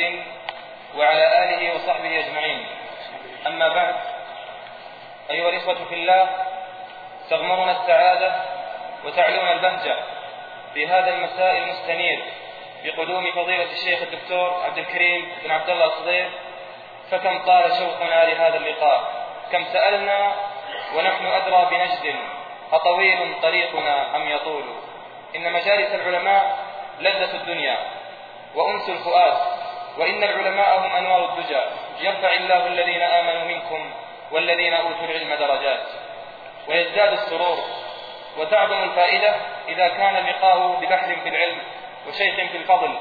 محمد وعلى آله وصحبه أجمعين. أما بعد أيها الإخوة في الله تغمرنا السعادة وتعلونا البهجة في هذا المساء المستنير بقدوم فضيلة الشيخ الدكتور عبد الكريم بن عبد الله الصديق فكم طال شوقنا لهذا اللقاء. كم سألنا ونحن أدرى بنجد أطويل طريقنا أم يطول. إن مجالس العلماء لذة الدنيا وأنس الفؤاد. وإن العلماء هم أنوار الدجى. يرفع الله الذين آمنوا منكم والذين أوتوا العلم درجات. ويزداد السرور. وتعظم الفائدة إذا كان اللقاء ببحر في العلم وشيخ في الفضل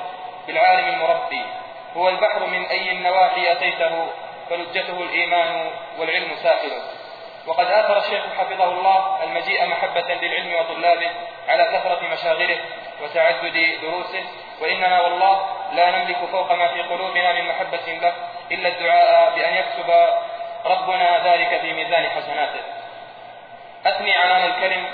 بالعالم المربي. هو البحر من أي النواحي أتيته فلجته الإيمان والعلم ساحل وقد آثر الشيخ حفظه الله المجيء محبة للعلم وطلابه على كثرة مشاغله وتعدد دروسه. وإننا والله لا نملك فوق ما في قلوبنا من محبة له إلا الدعاء بأن يكتب ربنا ذلك في ميزان حسناته. أثني عنان الكلم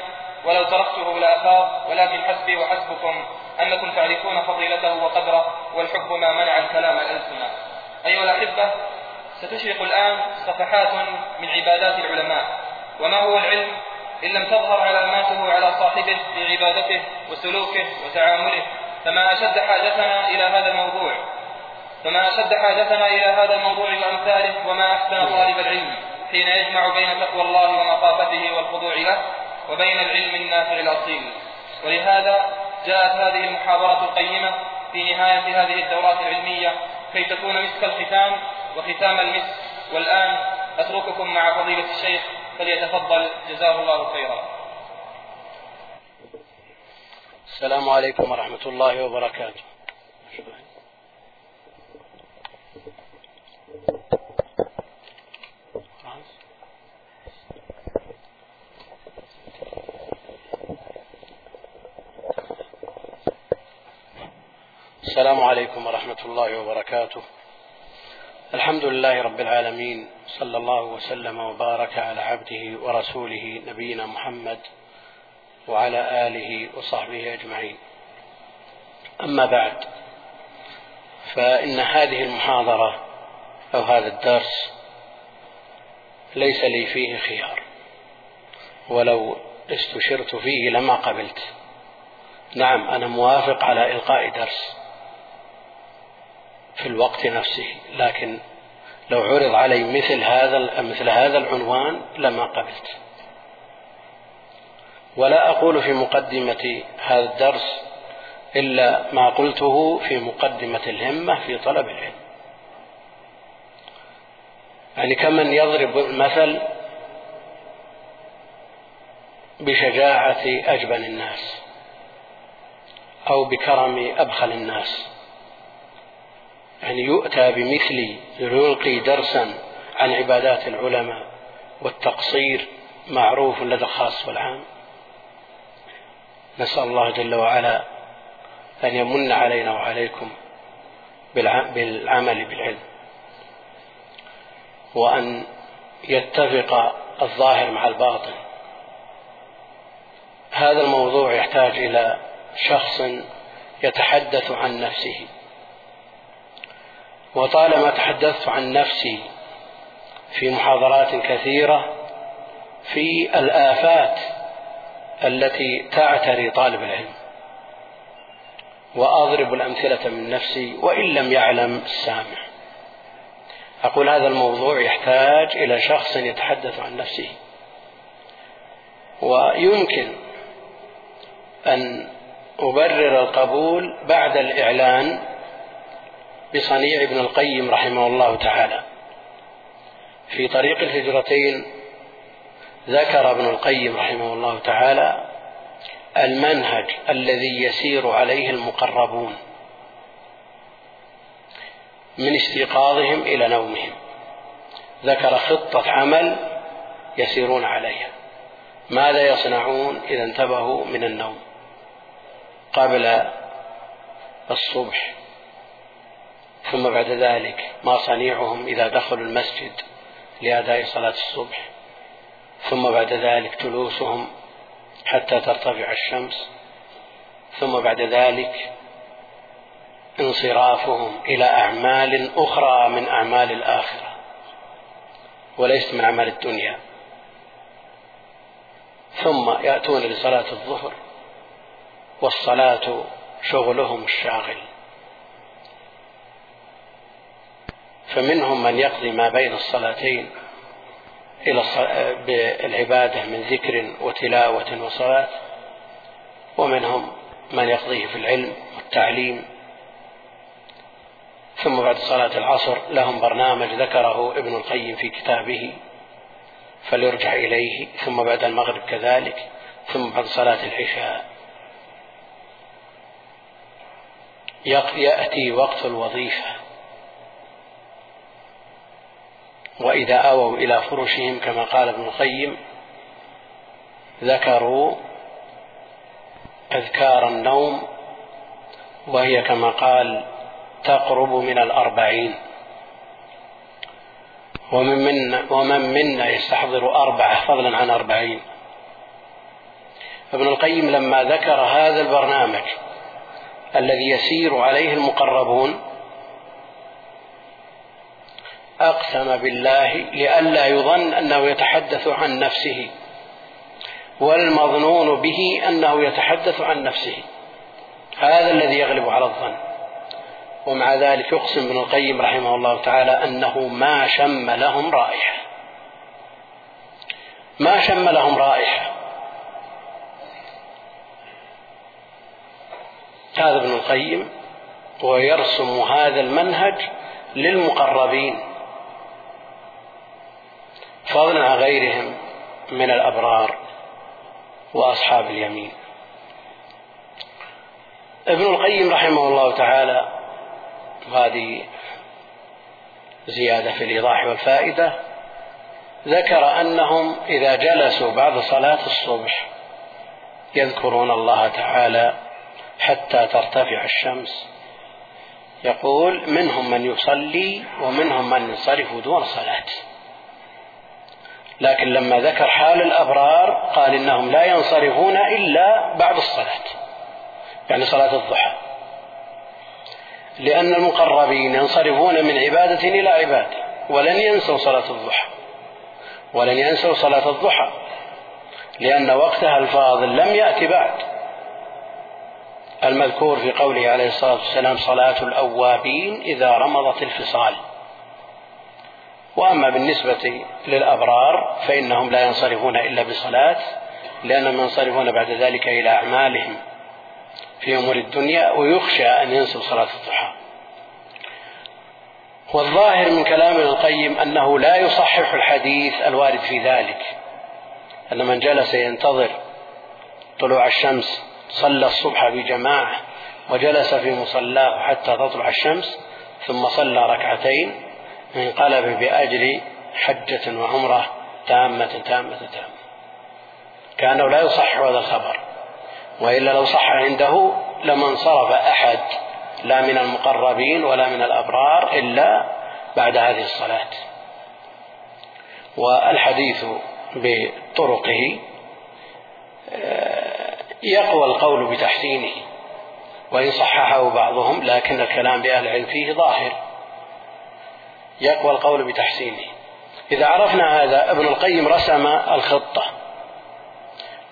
ولو تركته لأفاض ولكن حسبي وحسبكم أنكم تعرفون فضيلته وقدره والحب ما منع الكلام الألسنة أيها الأحبة ستشرق الآن صفحات من عبادات العلماء. وما هو العلم إن لم تظهر علاماته على صاحبه في عبادته وسلوكه وتعامله. فما أشد حاجتنا إلى هذا الموضوع. فما أشد حاجتنا إلى هذا الموضوع وأمثاله وما أحسن طالب العلم حين يجمع بين تقوى الله ومخافته والخضوع له وبين العلم النافع الأصيل. ولهذا جاءت هذه المحاضرة القيمة في نهاية هذه الدورات العلمية كي تكون مسك الختام وختام المسك والآن أترككم مع فضيلة الشيخ فليتفضل. جزاه الله خيرا. السلام عليكم ورحمة الله وبركاته. السلام عليكم ورحمة الله وبركاته. الحمد لله رب العالمين. صلى الله وسلم وبارك على عبده ورسوله نبينا محمد وعلى آله وصحبه أجمعين. أما بعد فإن هذه المحاضرة أو هذا الدرس ليس لي فيه خيار ولو استشرت فيه لما قبلت. نعم أنا موافق على إلقاء درس في الوقت نفسه لكن لو عرض علي مثل هذا مثل هذا العنوان لما قبلت. ولا أقول في مقدمة هذا الدرس إلا ما قلته في مقدمة الهمة في طلب العلم. يعني كمن يضرب المثل بشجاعة أجبن الناس أو بكرم أبخل الناس. يعني يؤتى بمثل يلقي درسا عن عبادات العلماء والتقصير معروف لدى الخاص والعام. نسأل الله جل وعلا أن يمن علينا وعليكم بالعمل بالعلم وأن يتفق الظاهر مع الباطن. هذا الموضوع يحتاج إلى شخص يتحدث عن نفسه. وطالما تحدثت عن نفسي في محاضرات كثيرة في الآفات التي تعتري طالب العلم وأضرب الأمثلة من نفسي وإن لم يعلم السامع. أقول هذا الموضوع يحتاج إلى شخص يتحدث عن نفسه. ويمكن أن أبرر القبول بعد الإعلان بصنيع ابن القيم رحمه الله تعالى في طريق الهجرتين ذكر ابن القيم رحمه الله تعالى المنهج الذي يسير عليه المقربون من استيقاظهم إلى نومهم. ذكر خطة عمل يسيرون عليها. ماذا يصنعون إذا انتبهوا من النوم؟ قبل الصبح ثم بعد ذلك ما صنيعهم إذا دخلوا المسجد لأداء صلاة الصبح؟ ثم بعد ذلك جلوسهم حتى ترتفع الشمس. ثم بعد ذلك انصرافهم إلى أعمال أخرى من أعمال الآخرة وليست من أعمال الدنيا. ثم يأتون لصلاة الظهر والصلاة شغلهم الشاغل. فمنهم من يقضي ما بين الصلاتين. إلى بالعبادة من ذكر وتلاوة وصلاة ومنهم من يقضيه في العلم والتعليم. ثم بعد صلاة العصر لهم برنامج ذكره ابن القيم في كتابه فليرجع إليه ثم بعد المغرب كذلك ثم بعد صلاة العشاء. يأتي وقت الوظيفة. وإذا آووا إلى فرشهم كما قال ابن القيم ذكروا أذكار النوم وهي كما قال تقرب من الأربعين ومن منا, ومن منا يستحضر أربعة فضلا عن أربعين ابن القيم لما ذكر هذا البرنامج الذي يسير عليه المقربون أقسم بالله لئلا يظن أنه يتحدث عن نفسه والمظنون به أنه يتحدث عن نفسه. هذا الذي يغلب على الظن. ومع ذلك يقسم ابن القيم رحمه الله تعالى أنه ما شم لهم رائحة. ما شم لهم رائحة. هذا ابن القيم ويرسم هذا المنهج للمقربين. عن غيرهم من الأبرار وأصحاب اليمين. ابن القيم رحمه الله تعالى وهذه زيادة في الإيضاح والفائدة ذكر أنهم إذا جلسوا بعد صلاة الصبح يذكرون الله تعالى حتى ترتفع الشمس. يقول منهم من يصلي ومنهم من ينصرف دون صلاة لكن لما ذكر حال الأبرار قال إنهم لا ينصرفون إلا بعد الصلاة يعني صلاة الضحى. لأن المقربين ينصرفون من عبادة إلى عبادة ولن ينسوا صلاة الضحى. ولن ينسوا صلاة الضحى لأن وقتها الفاضل لم يأتي بعد. المذكور في قوله عليه الصلاة والسلام صلاة الأوابين إذا رمضت الفصال. وأما بالنسبة للأبرار فإنهم لا ينصرفون إلا بصلاة لأنهم ينصرفون بعد ذلك إلى أعمالهم في أمور الدنيا ويخشى أن ينسوا صلاة الضحى. والظاهر من كلام ابن القيم أنه لا يصحح الحديث الوارد في ذلك أن من جلس ينتظر طلوع الشمس صلى الصبح بجماعة وجلس في مصلاه حتى تطلع الشمس ثم صلى ركعتين انقلب بأجر حجة وعمرة تامة تامة تامة. كأنه لا يصح هذا الخبر وإلا لو صح عنده لما انصرف أحد لا من المقربين ولا من الأبرار إلا بعد هذه الصلاة. والحديث بطرقه آه، يقوى القول بتحسينه وإن صححه بعضهم لكن الكلام بأهل العلم فيه ظاهر. يقوى القول بتحسينه. إذا عرفنا هذا ابن القيم رسم الخطة.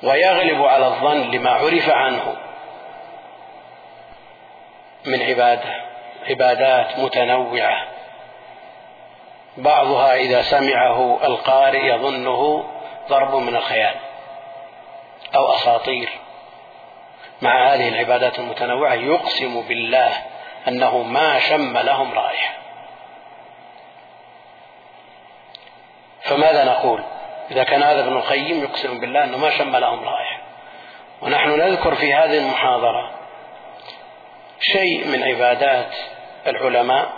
ويغلب على الظن لما عرف عنه. من عبادة عبادات متنوعة. بعضها إذا سمعه القارئ يظنه ضرب من الخيال أو أساطير. مع هذه العبادات المتنوعة يقسم بالله أنه ما شم لهم رائحة. فماذا نقول؟ إذا كان هذا ابن القيم يقسم بالله أنه ما شم لهم رائحة ونحن نذكر في هذه المحاضرة شيء من عبادات العلماء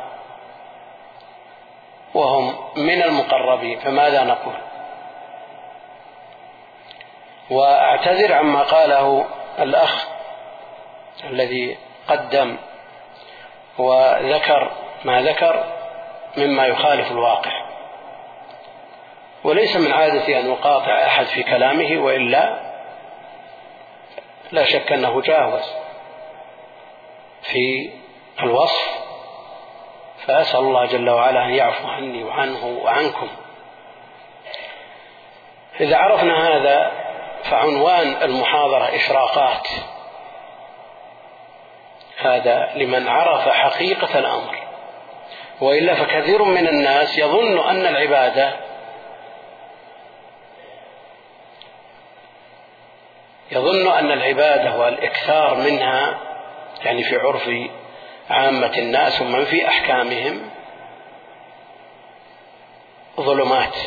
وهم من المقربين فماذا نقول؟ وأعتذر عما قاله الأخ الذي قدم وذكر ما ذكر مما يخالف الواقع. وليس من عادتي أن أقاطع أحد في كلامه وإلا لا شك أنه جاوز في الوصف. فأسأل الله جل وعلا أن يعفو عني وعنه وعنكم. إذا عرفنا هذا فعنوان المحاضرة إشراقات هذا لمن عرف حقيقة الأمر. وإلا فكثير من الناس يظن أن العبادة يظن أن العبادة والإكثار منها يعني في عرف عامة الناس ومن في أحكامهم ظلمات.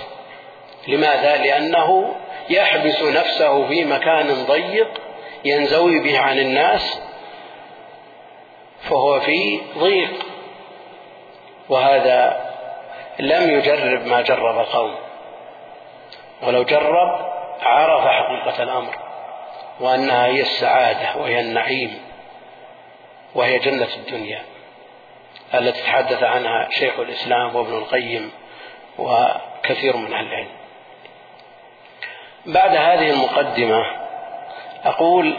لماذا؟ لأنه يحبس نفسه في مكان ضيق ينزوي به عن الناس فهو في ضيق. وهذا لم يجرب ما جرب قوم ولو جرب عرف حقيقة الأمر. وأنها هي السعادة وهي النعيم وهي جنة الدنيا التي تحدث عنها شيخ الإسلام وابن القيم وكثير من أهل العلم. بعد هذه المقدمة أقول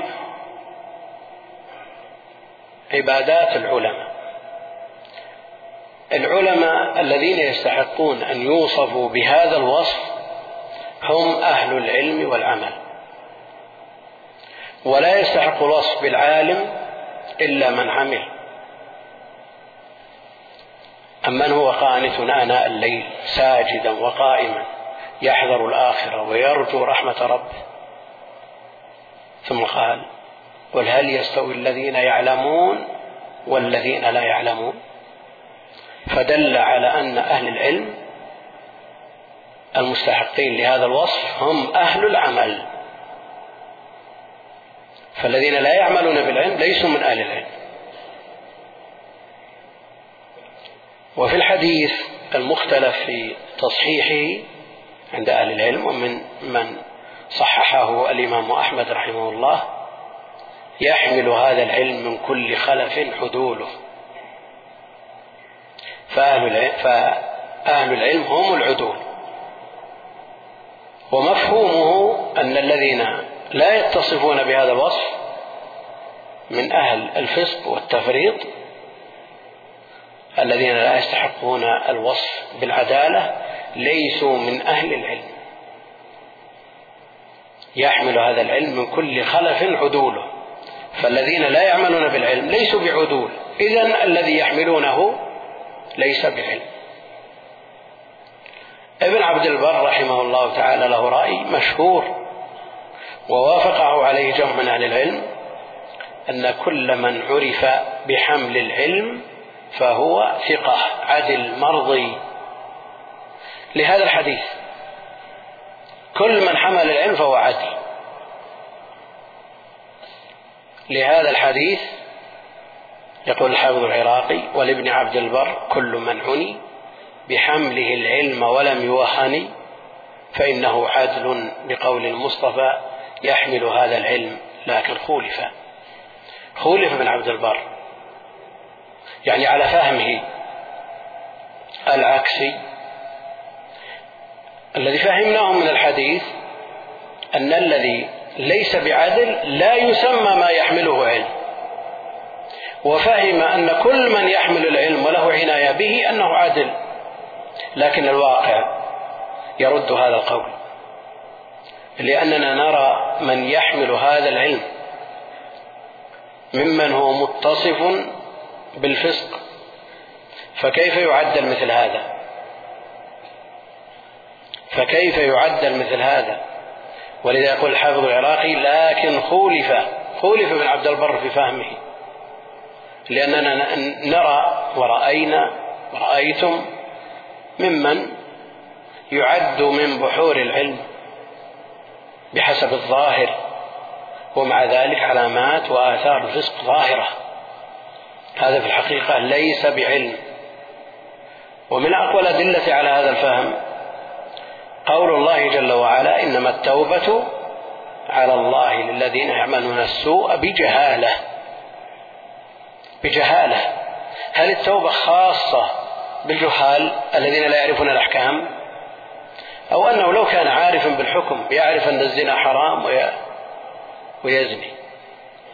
عبادات العلماء. العلماء الذين يستحقون أن يوصفوا بهذا الوصف هم أهل العلم والعمل. ولا يستحق الوصف بالعالم إلا من عمل. أمن هو قانت آناء الليل ساجدا وقائما يحذر الآخرة ويرجو رحمة ربه ثم قال قل هل يستوي الذين يعلمون والذين لا يعلمون؟ فدل على أن أهل العلم المستحقين لهذا الوصف هم أهل العمل. فالذين لا يعملون بالعلم ليسوا من أهل العلم. وفي الحديث المختلف في تصحيحه عند أهل العلم ومن من صححه الإمام أحمد رحمه الله يحمل هذا العلم من كل خلف حدوله. فأهل العلم, فأهل العلم هم العدول. ومفهومه أن الذين لا يتصفون بهذا الوصف من أهل الفسق والتفريط الذين لا يستحقون الوصف بالعدالة ليسوا من أهل العلم. يحمل هذا العلم من كل خلف عدوله. فالذين لا يعملون بالعلم ليسوا بعدول. إذا الذي يحملونه ليس بعلم. ابن عبد البر رحمه الله تعالى له رأي مشهور. ووافقه عليه جمع من أهل العلم أن كل من عرف بحمل العلم فهو ثقة عدل مرضي. لهذا الحديث كل من حمل العلم فهو عدل. لهذا الحديث يقول الحافظ العراقي ولابن عبد البر كل من عني بحمله العلم ولم يوهن فإنه عدل بقول المصطفى يحمل هذا العلم لكن خولف. خولف ابن عبد البر. يعني على فهمه العكسي. الذي فهمناه من الحديث أن الذي ليس بعدل لا يسمى ما يحمله علم. وفهم أن كل من يحمل العلم وله عناية به أنه عادل. لكن الواقع يرد هذا القول. لأننا نرى من يحمل هذا العلم ممن هو متصف بالفسق. فكيف يعدل مثل هذا؟ فكيف يعدل مثل هذا؟ ولذا يقول الحافظ العراقي لكن خولف خولف ابن عبد البر في فهمه. لأننا نرى ورأينا ورأيتم ممن يعد من بحور العلم. بحسب الظاهر ومع ذلك علامات وآثار الفسق ظاهرة. هذا في الحقيقة ليس بعلم. ومن أقوى الأدلة على هذا الفهم قول الله جل وعلا إنما التوبة على الله للذين يعملون السوء بجهالة. بجهالة. هل التوبة خاصة بالجهال الذين لا يعرفون الأحكام؟ أو أنه لو كان عارفا بالحكم يعرف أن الزنا حرام ويزني.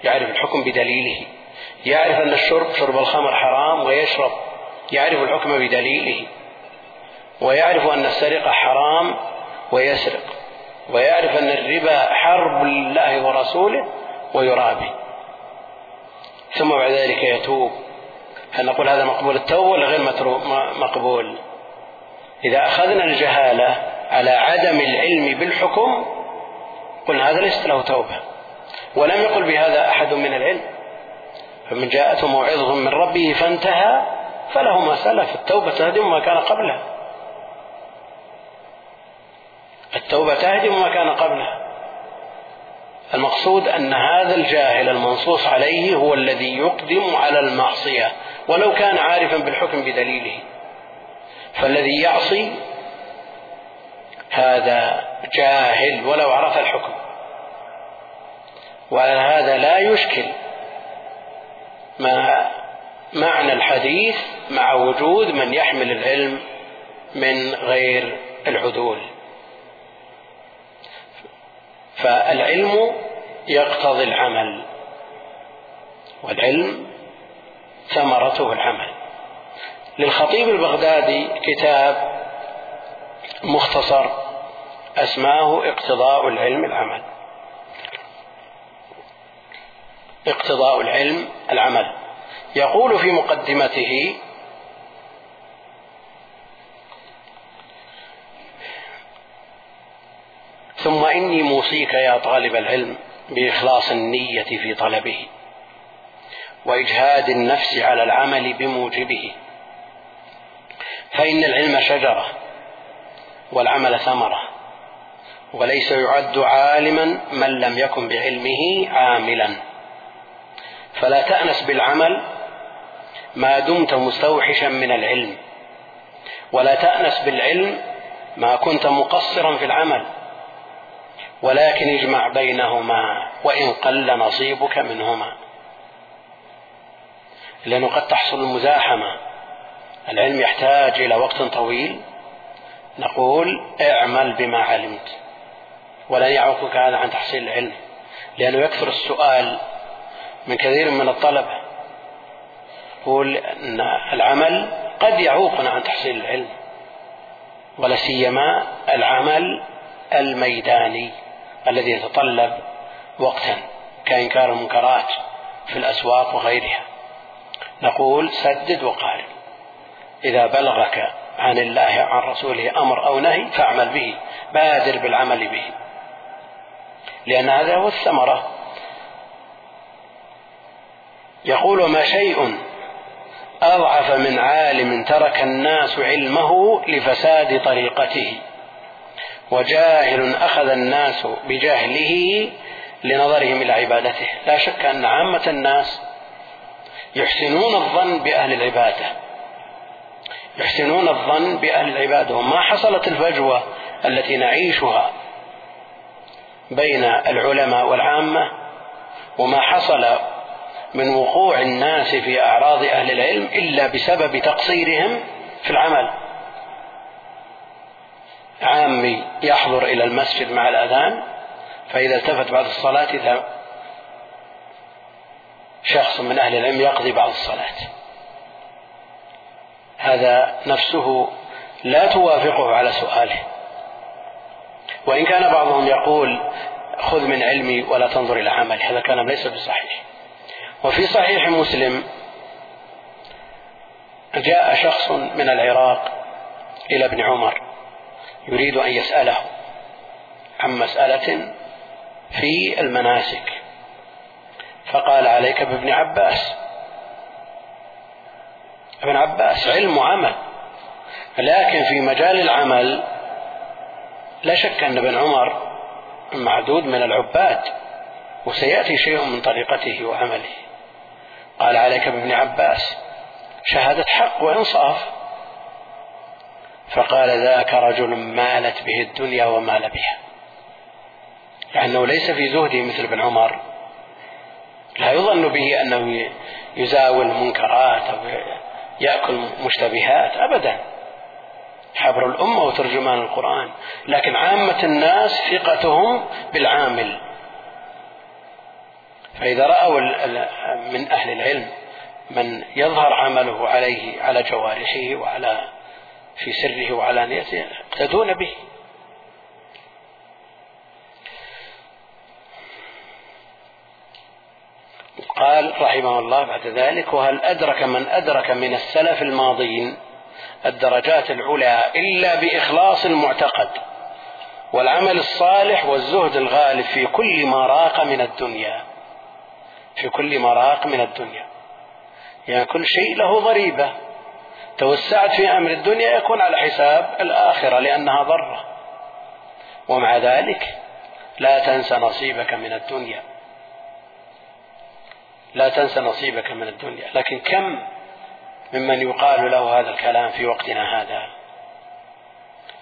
يعرف الحكم بدليله. يعرف أن الشرب شرب الخمر حرام ويشرب. يعرف الحكم بدليله. ويعرف أن السرقة حرام ويسرق. ويعرف أن الربا حرب لله ورسوله ويرابي. ثم بعد ذلك يتوب. هل نقول هذا مقبول التوبة ولا غير مقبول؟ إذا أخذنا الجهالة على عدم العلم بالحكم قلنا هذا ليست له توبة. ولم يقل بهذا أحد من العلم. فمن جاءته موعظة من ربه فانتهى فله ما سلف. التوبة تهدم ما كان قبلها التوبة تهدم ما كان قبلها المقصود أن هذا الجاهل المنصوص عليه هو الذي يقدم على المعصية ولو كان عارفا بالحكم بدليله. فالذي يعصي هذا جاهل ولو عرف الحكم. وعلى هذا لا يشكل ما معنى الحديث مع وجود من يحمل العلم من غير العدول. فالعلم يقتضي العمل والعلم ثمرته العمل. للخطيب البغدادي كتاب مختصر أسماه اقتضاء العلم العمل. اقتضاء العلم العمل. يقول في مقدمته ثم إني موصيك يا طالب العلم بإخلاص النية في طلبه وإجهاد النفس على العمل بموجبه. فإن العلم شجرة والعمل ثمرة. وليس يعد عالما من لم يكن بعلمه عاملا. فلا تأنس بالعمل ما دمت مستوحشا من العلم. ولا تأنس بالعلم ما كنت مقصرا في العمل. ولكن اجمع بينهما وإن قل نصيبك منهما. لأنه قد تحصل المزاحمة. العلم يحتاج إلى وقت طويل. نقول اعمل بما علمت. ولن يعوقك هذا عن تحصيل العلم لأنه يكثر السؤال من كثير من الطلبة. يقول إن العمل قد يعوقنا عن تحصيل العلم ولا سيما العمل الميداني الذي يتطلب وقتا كإنكار المنكرات في الأسواق وغيرها. نقول سدد وقارب إذا بلغك عن الله عن رسوله أمر أو نهي فاعمل به بادر بالعمل به. لأن هذا هو الثمرة. يقول ما شيء أضعف من عالم ترك الناس علمه لفساد طريقته وجاهل أخذ الناس بجهله لنظرهم إلى عبادته. لا شك أن عامة الناس يحسنون الظن بأهل العبادة. يحسنون الظن بأهل العبادة. وما حصلت الفجوة التي نعيشها بين العلماء والعامة وما حصل من وقوع الناس في أعراض أهل العلم إلا بسبب تقصيرهم في العمل. عامي يحضر إلى المسجد مع الأذان فإذا التفت بعد الصلاة إذا شخص من أهل العلم يقضي بعد الصلاة. هذا نفسه لا توافقه على سؤاله. وإن كان بعضهم يقول خذ من علمي ولا تنظر إلى عملي. هذا كلام ليس بصحيح. وفي صحيح مسلم جاء شخص من العراق إلى ابن عمر يريد أن يسأله عن مسألة في المناسك. فقال عليك بابن عباس. ابن عباس علم وعمل. لكن في مجال العمل لا شك أن ابن عمر معدود من العباد وسيأتي شيء من طريقته وعمله. قال عليك بابن عباس شهادة حق وإنصاف. فقال ذاك رجل مالت به الدنيا ومال بها. لأنه ليس في زهده مثل ابن عمر. لا يظن به أنه يزاول منكرات أو يأكل مشتبهات أبدا. حبر الأمة وترجمان القرآن. لكن عامة الناس ثقتهم بالعامل. فإذا رأوا من أهل العلم من يظهر عمله عليه على جوارحه وعلى في سره وعلانيته يقتدون به. قال رحمه الله بعد ذلك وهل أدرك من أدرك من السلف الماضين الدرجات العلى إلا بإخلاص المعتقد والعمل الصالح والزهد الغالب في كل ما راق من الدنيا. في كل ما راق من الدنيا. يعني كل شيء له ضريبة. توسعت في أمر الدنيا يكون على حساب الآخرة لأنها ضرة. ومع ذلك لا تنسى نصيبك من الدنيا. لا تنسى نصيبك من الدنيا. لكن كم ممن يقال له هذا الكلام في وقتنا هذا.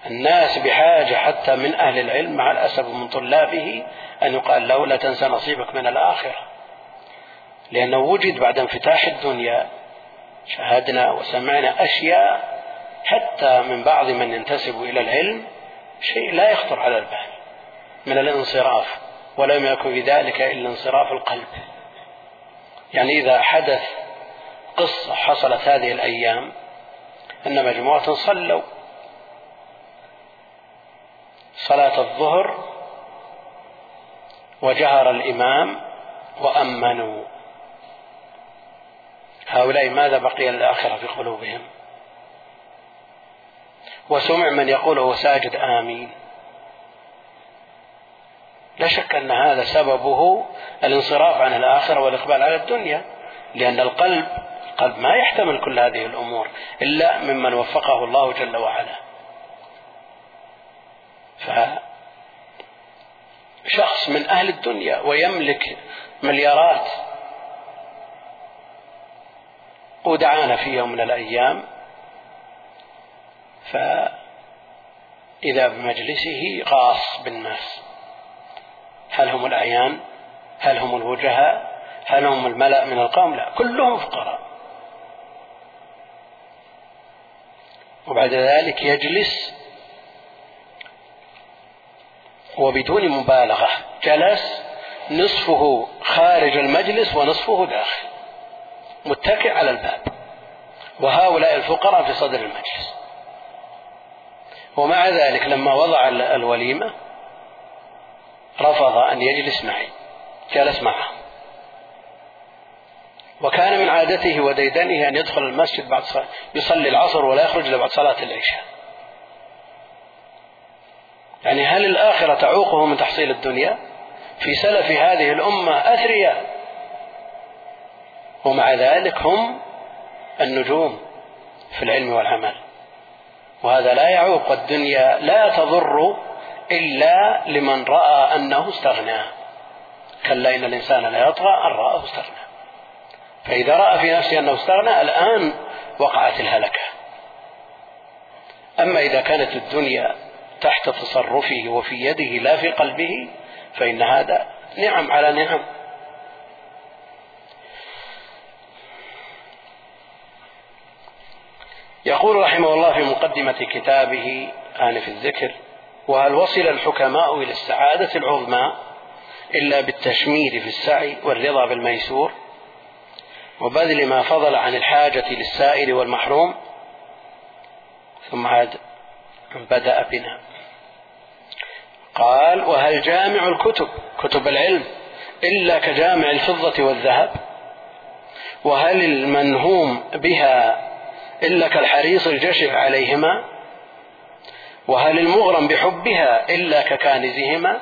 الناس بحاجة حتى من أهل العلم مع الأسف من طلابه أن يقال له لا تنسى نصيبك من الآخرة. لأنه وجد بعد انفتاح الدنيا شاهدنا وسمعنا أشياء حتى من بعض من ينتسب إلى العلم شيء لا يخطر على البال من الانصراف ولم يكن بذلك إلا انصراف القلب. يعني إذا حدث قصة حصلت هذه الأيام أن مجموعة صلوا صلاة الظهر وجهر الإمام وأمنوا. هؤلاء ماذا بقي للآخرة في قلوبهم؟ وسمع من يقول هو ساجد آمين. لا شك أن هذا سببه الانصراف عن الآخرة والإقبال على الدنيا لأن القلب القلب ما يحتمل كل هذه الأمور إلا ممن وفقه الله جل وعلا. فشخص من أهل الدنيا ويملك مليارات ودعانا في يوم من الأيام فإذا بمجلسه غاص بالناس. هل هم الأعيان؟ هل هم الوجهاء؟ هل هم الملأ من القوم؟ لا كلهم فقراء. وبعد ذلك يجلس وبدون مبالغة. جلس نصفه خارج المجلس ونصفه داخل. متكئ على الباب. وهؤلاء الفقراء في صدر المجلس. ومع ذلك لما وضع الوليمة رفض أن يجلس معي. جلس معه وكان من عادته وديدنه أن يدخل المسجد بعد صلاة يصلي العصر ولا يخرج إلا بعد صلاة العشاء. يعني هل الآخرة تعوقه من تحصيل الدنيا؟ في سلف هذه الأمة أثرياء. ومع ذلك هم النجوم في العلم والعمل. وهذا لا يعوق الدنيا لا تضر إلا لمن رأى أنه استغنى. كلا إن الإنسان لا يطغى أن رآه استغنى. فإذا رأى في نفسه أنه استغنى الآن وقعت الهلكة. أما إذا كانت الدنيا تحت تصرفه وفي يده لا في قلبه فإن هذا نعم على نعم. يقول رحمه الله في مقدمة كتابه آنف الذكر وهل وصل الحكماء إلى السعادة العظمى إلا بالتشمير في السعي والرضا بالميسور؟ وبذل ما فضل عن الحاجة للسائل والمحروم ثم عاد بدأ بنا. قال وهل جامع الكتب كتب العلم إلا كجامع الفضة والذهب؟ وهل المنهوم بها إلا كالحريص الجشع عليهما؟ وهل المغرم بحبها إلا ككانزهما؟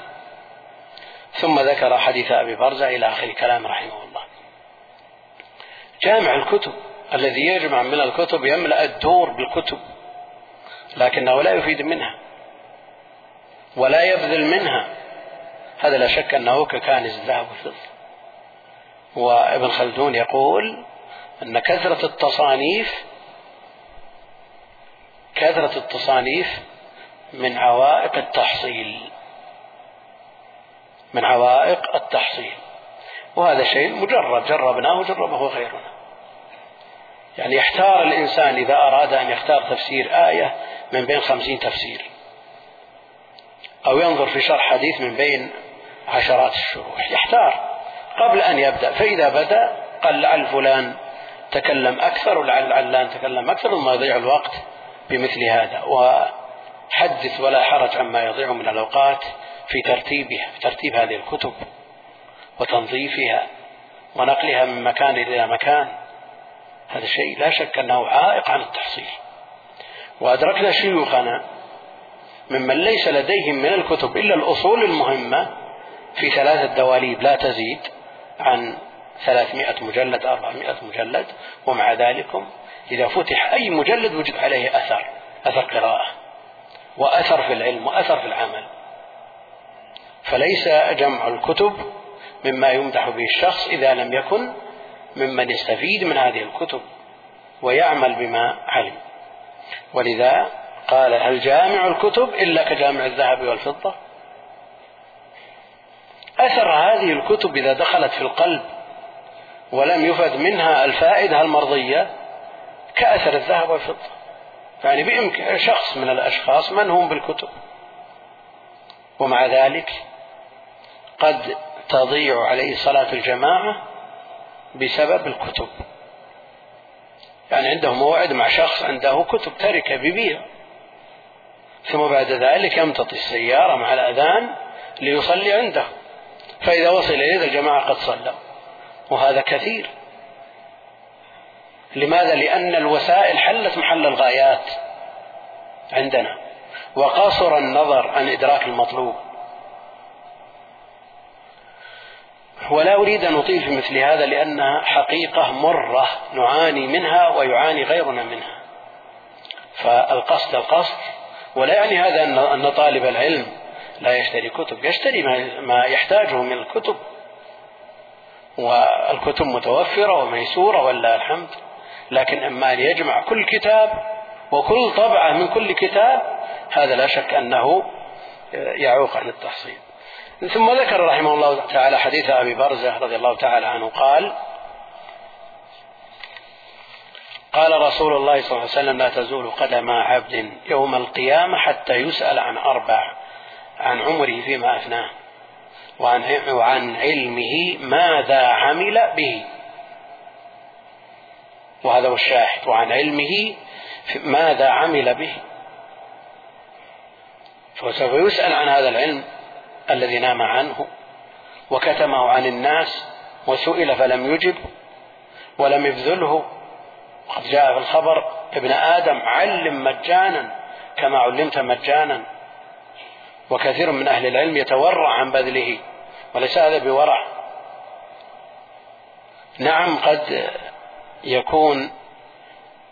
ثم ذكر حديث أبي برزة إلى آخر كلام رحمه الله. جامع الكتب. الذي يجمع من الكتب يملأ الدور بالكتب لكنه لا يفيد منها ولا يبذل منها. هذا لا شك أنه ككانز الذهب والفضة. وابن خلدون يقول أن كثرة التصانيف كثرة التصانيف من عوائق التحصيل من عوائق التحصيل. وهذا شيء مجرب جربناه وجربه غيرنا. يعني يحتار الإنسان إذا أراد أن يختار تفسير آية من بين خمسين تفسير. أو ينظر في شرح حديث من بين عشرات الشروح. يحتار. قبل أن يبدأ. فإذا بدأ قال لعل فلان تكلم أكثر ولعل علان تكلم أكثر ثم يضيع الوقت بمثل هذا. وحدث ولا حرج عما يضيع من الأوقات في ترتيبها في ترتيب هذه الكتب وتنظيفها ونقلها من مكان إلى مكان. هذا شيء لا شك أنه عائق عن التحصيل. وأدركنا شيوخنا ممن ليس لديهم من الكتب إلا الأصول المهمة في ثلاثة دواليب لا تزيد عن ثلاثمائة مجلد أربعمائة مجلد ومع ذلك إذا فتح أي مجلد وجد عليه أثر أثر قراءة وأثر في العلم وأثر في العمل. فليس جمع الكتب مما يمدح به الشخص إذا لم يكن ممن يستفيد من هذه الكتب ويعمل بما علم. ولذا قال هل جامع الكتب إلا كجامع الذهب والفضة؟ أثر هذه الكتب إذا دخلت في القلب ولم يفد منها الفائدة المرضية كأثر الذهب والفضة. يعني بإمكان شخص من الأشخاص من هم بالكتب. ومع ذلك قد تضيع عليه صلاة الجماعة بسبب الكتب. يعني عنده موعد مع شخص عنده كتب تركة ببيع. ثم بعد ذلك يمتطي السيارة مع الأذان ليصلي عنده. فإذا وصل إليه الجماعة قد صلوا وهذا كثير. لماذا؟ لأن الوسائل حلت محل الغايات عندنا. وقاصر النظر عن إدراك المطلوب. ولا أريد أن أطيل في مثل هذا لأنها حقيقة مرة نعاني منها ويعاني غيرنا منها. فالقصد القصد ولا يعني هذا أن طالب العلم لا يشتري كتب يشتري ما يحتاجه من الكتب. والكتب متوفرة وميسورة ولله الحمد لكن أما أن يجمع كل كتاب وكل طبعة من كل كتاب هذا لا شك أنه يعوق عن التحصيل. ثم ذكر رحمه الله تعالى حديث أبي برزة رضي الله تعالى عنه قال قال رسول الله صلى الله عليه وسلم لا تزول قدم عبد يوم القيامة حتى يسأل عن أربع عن عمره فيما أفناه وعن وعن علمه ماذا عمل به. وهذا هو الشاهد وعن علمه ماذا عمل به. فسوف يسأل عن هذا العلم الذي نام عنه وكتمه عن الناس وسئل فلم يجب ولم يبذله. قد جاء في الخبر ابن آدم علم مجانا كما علمت مجانا. وكثير من أهل العلم يتورع عن بذله وليس هذا بورع. نعم قد يكون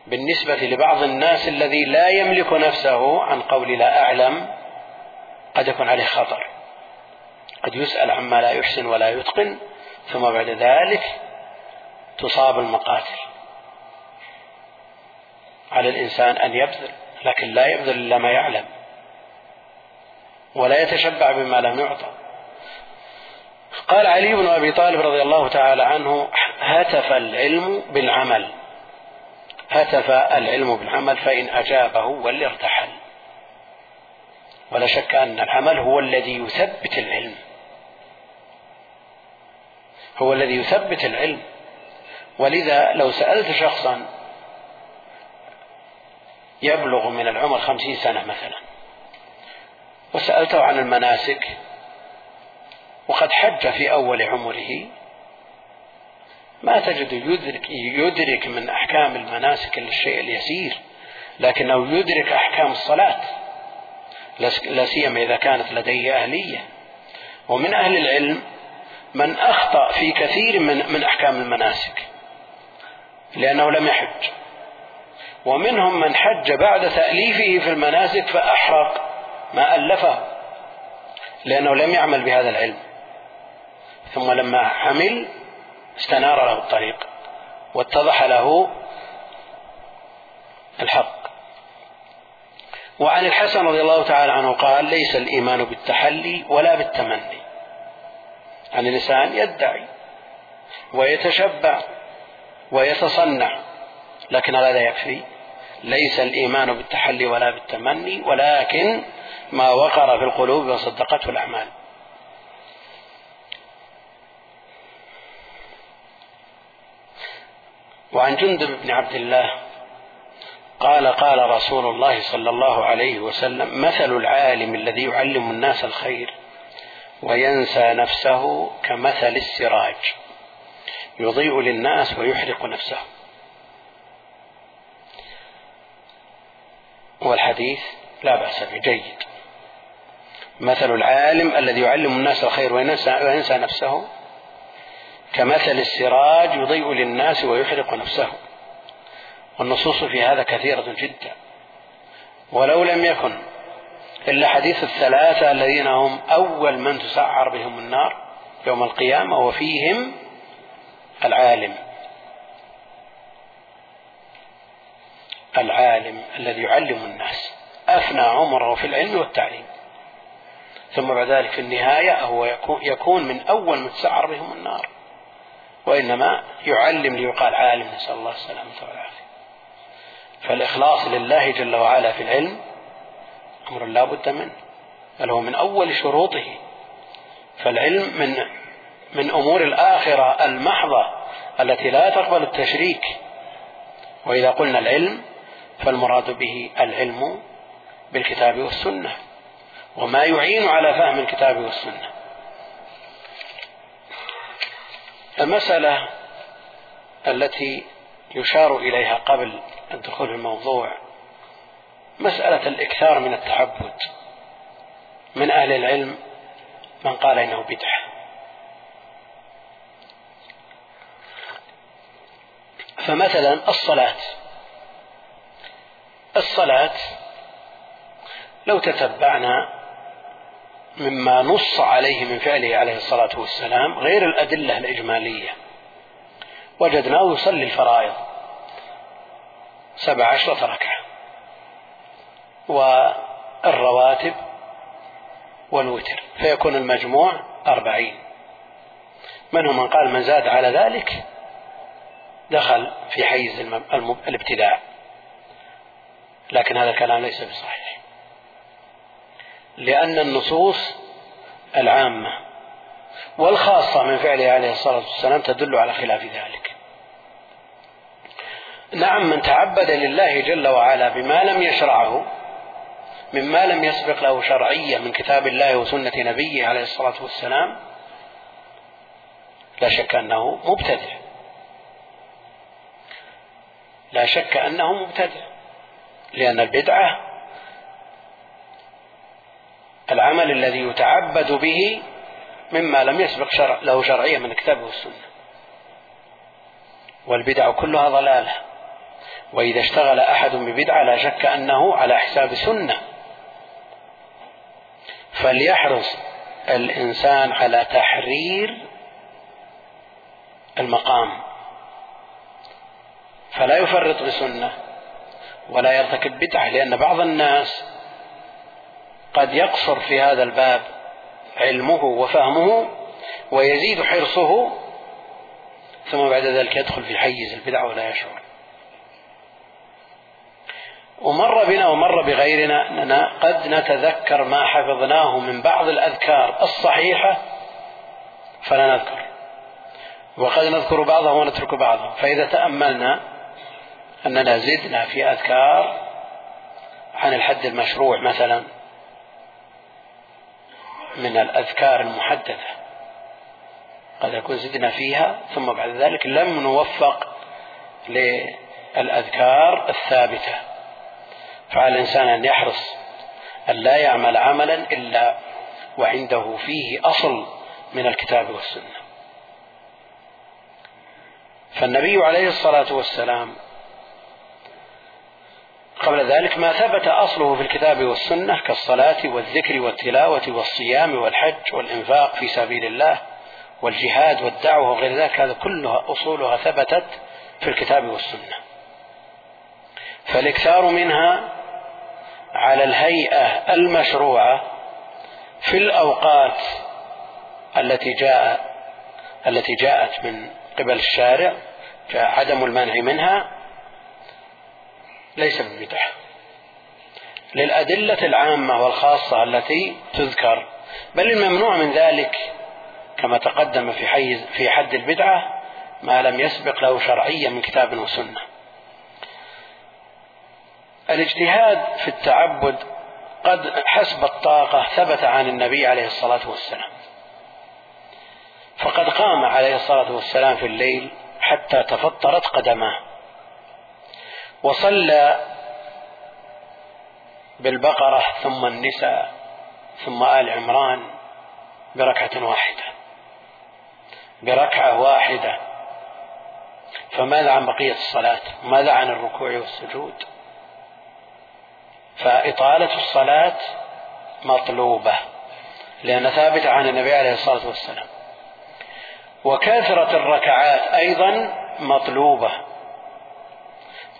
بالنسبة لبعض الناس الذي لا يملك نفسه عن قول لا أعلم قد يكون عليه خطر. قد يسأل عما لا يحسن ولا يتقن ثم بعد ذلك تصاب المقاتل. على الإنسان أن يبذل لكن لا يبذل إلا ما يعلم ولا يتشبع بما لم يعطى. قال علي بن أبي طالب رضي الله تعالى عنه هتف العلم بالعمل. هتف العلم بالعمل فإن أجابه ولي ارتحل ولا شك أن العمل هو الذي يثبت العلم. هو الذي يثبت العلم. ولذا لو سألت شخصا يبلغ من العمر خمسين سنة مثلا وسألته عن المناسك وقد حج في أول عمره ما تجد يدرك, يدرك من أحكام المناسك الشيء اليسير لكنه يدرك أحكام الصلاة. لا سيما إذا كانت لديه أهلية. ومن أهل العلم من أخطأ في كثير من, من أحكام المناسك لأنه لم يحج. ومنهم من حج بعد تأليفه في المناسك فأحرق ما ألفه لأنه لم يعمل بهذا العلم. ثم لما عمل استنار له الطريق واتضح له الحق. وعن الحسن رضي الله تعالى عنه قال ليس الإيمان بالتحلي ولا بالتمني. يعني الإنسان يدعي ويتشبع ويتصنع لكن هذا يكفي. ليس الإيمان بالتحلي ولا بالتمني ولكن ما وقر في القلوب وصدقته الأعمال. وعن جندب بن عبد الله قال قال رسول الله صلى الله عليه وسلم مثل العالم الذي يعلم الناس الخير وينسى نفسه كمثل السراج. يضيء للناس ويحرق نفسه. والحديث لا بأس به جيد. مثل العالم الذي يعلم الناس الخير وينسى, نفسه كمثل السراج يضيء للناس ويحرق نفسه. والنصوص في هذا كثيرة جدا. ولو لم يكن إلا حديث الثلاثة الذين هم أول من تسعر بهم النار يوم القيامة وفيهم العالم. العالم الذي يعلم الناس. أفنى عمره في العلم والتعليم. ثم بعد ذلك في النهاية هو يكون من أول من تسعر بهم النار. وإنما يعلم ليقال عالم. نسأل الله السلامة والعافية. فالإخلاص لله جل وعلا في العلم أمر لا بد منه بل هو من أول شروطه. فالعلم من من أمور الآخرة المحضة التي لا تقبل التشريك. وإذا قلنا العلم فالمراد به العلم بالكتاب والسنة وما يعين على فهم الكتاب والسنة. المسألة التي يشار إليها قبل الدخول في الموضوع مسألة الإكثار من التعبد من أهل العلم من قال إنه بدعة. فمثلا الصلاة. الصلاة لو تتبعنا مما نص عليه من فعله عليه الصلاة والسلام غير الأدلة الإجمالية. وجدناه يصلي الفرائض سبع عشرة ركعة. والرواتب والوتر فيكون المجموع أربعين. منهم من قال من زاد على ذلك دخل في حيز الابتداع. لكن هذا الكلام ليس بصحيح. لأن النصوص العامة والخاصة من فعله عليه الصلاة والسلام تدل على خلاف ذلك. نعم من تعبد لله جل وعلا بما لم يشرعه مما لم يسبق له شرعية من كتاب الله وسنة نبيه عليه الصلاة والسلام لا شك أنه مبتدع. لا شك أنه مبتدع لأن البدعة العمل الذي يتعبد به مما لم يسبق شرع له شرعية من الكتاب والسنة. والبدع كلها ضلالة وإذا اشتغل أحد ببدعة لا شك أنه على حساب سنة. فليحرص الإنسان على تحرير المقام. فلا يفرط بسنة ولا يرتكب بدعة لأن بعض الناس قد يقصر في هذا الباب علمه وفهمه ويزيد حرصه ثم بعد ذلك يدخل في حيز البدع ولا يشعر. ومر بنا ومر بغيرنا أننا قد نتذكر ما حفظناه من بعض الأذكار الصحيحة فلا نذكر. وقد نذكر بعضه ونترك بعضه فإذا تأملنا أننا زدنا في أذكار عن الحد المشروع مثلا من الأذكار المحددة قد يكون زدنا فيها ثم بعد ذلك لم نوفق للأذكار الثابتة. فعلى الإنسان أن يحرص أن لا يعمل عملا إلا وعنده فيه أصل من الكتاب والسنة. فالنبي عليه الصلاة والسلام قبل ذلك ما ثبت أصله في الكتاب والسنة كالصلاة والذكر والتلاوة والصيام والحج والإنفاق في سبيل الله والجهاد والدعوة وغير ذلك هذا كلها أصولها ثبتت في الكتاب والسنة. فالإكثار منها على الهيئة المشروعة في الأوقات التي جاء التي جاءت من قبل الشارع جاء عدم المنع منها ليس ببدعة للأدلة العامة والخاصة التي تذكر بل الممنوع من ذلك كما تقدم في حيز في حد البدعة ما لم يسبق له شرعية من كتاب وسنة. الاجتهاد في التعبد قد حسب الطاقة ثبت عن النبي عليه الصلاة والسلام. فقد قام عليه الصلاة والسلام في الليل حتى تفطرت قدماه. وصلى بالبقرة ثم النساء ثم آل عمران بركعة واحدة. بركعة واحدة. فماذا عن بقية الصلاة؟ ماذا عن الركوع والسجود؟ فإطالة الصلاة مطلوبة لأن ثابتة عن النبي عليه الصلاة والسلام. وكثرة الركعات أيضا مطلوبة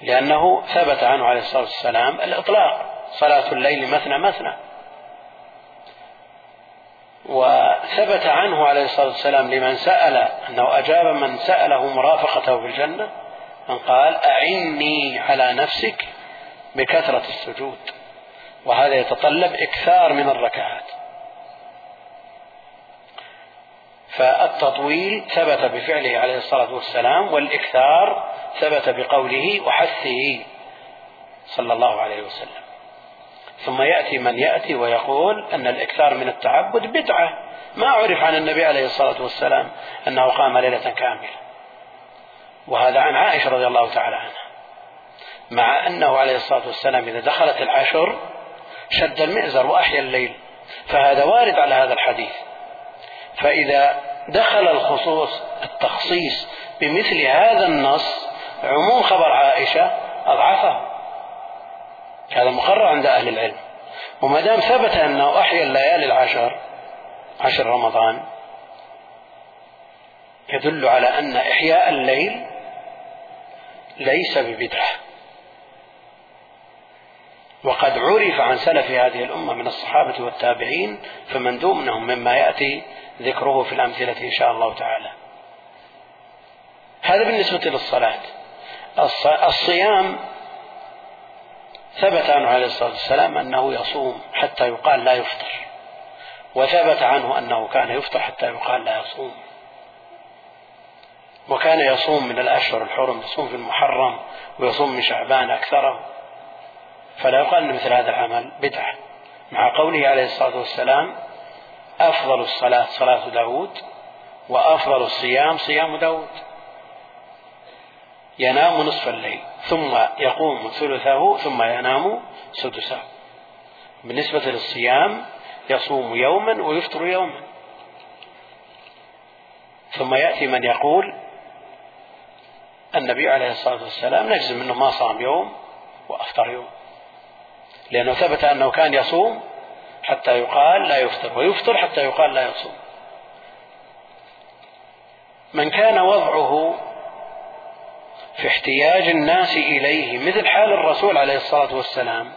لأنه ثبت عنه عليه الصلاة والسلام الإطلاق. صلاة الليل مثنى مثنى. وثبت عنه عليه الصلاة والسلام لمن سأل أنه أجاب من سأله مرافقته في الجنة أن قال أعني على نفسك بكثرة السجود وهذا يتطلب إكثار من الركعات. فالتطويل ثبت بفعله عليه الصلاة والسلام والإكثار ثبت بقوله وحثه صلى الله عليه وسلم. ثم يأتي من يأتي ويقول أن الإكثار من التعبد بدعة. ما عرف عن النبي عليه الصلاة والسلام أنه قام ليلة كاملة. وهذا عن عائشة رضي الله تعالى عنها. مع أنه عليه الصلاة والسلام إذا دخلت العشر شد المئزر وأحيا الليل فهذا وارد على هذا الحديث. فإذا دخل الخصوص التخصيص بمثل هذا النص عموم خبر عائشة أضعفه. هذا مقرر عند أهل العلم. وما دام ثبت أنه أحيا الليالي العشر عشر رمضان يدل على أن إحياء الليل ليس ببدعة. وقد عرف عن سلف هذه الأمة من الصحابة والتابعين فمن دونهم مما يأتي ذكره في الأمثلة إن شاء الله تعالى. هذا بالنسبة للصلاة. الصيام ثبت عنه عليه الصلاة والسلام أنه يصوم حتى يقال لا يفطر. وثبت عنه أنه كان يفطر حتى يقال لا يصوم. وكان يصوم من الأشهر الحرم يصوم في المحرم ويصوم من شعبان أكثره فلا يقال أن مثل هذا العمل بدعة. مع قوله عليه الصلاة والسلام أفضل الصلاة صلاة داود وأفضل الصيام صيام داود. ينام نصف الليل ثم يقوم ثلثه ثم ينام سدسه. بالنسبة للصيام يصوم يوما ويفطر يوما. ثم يأتي من يقول النبي عليه الصلاة والسلام نجزم أنه ما صام يوم وأفطر يوم. لأنه ثبت أنه كان يصوم حتى يقال لا يفطر ويفطر حتى يقال لا يصوم. من كان وضعه في احتياج الناس إليه مثل حال الرسول عليه الصلاة والسلام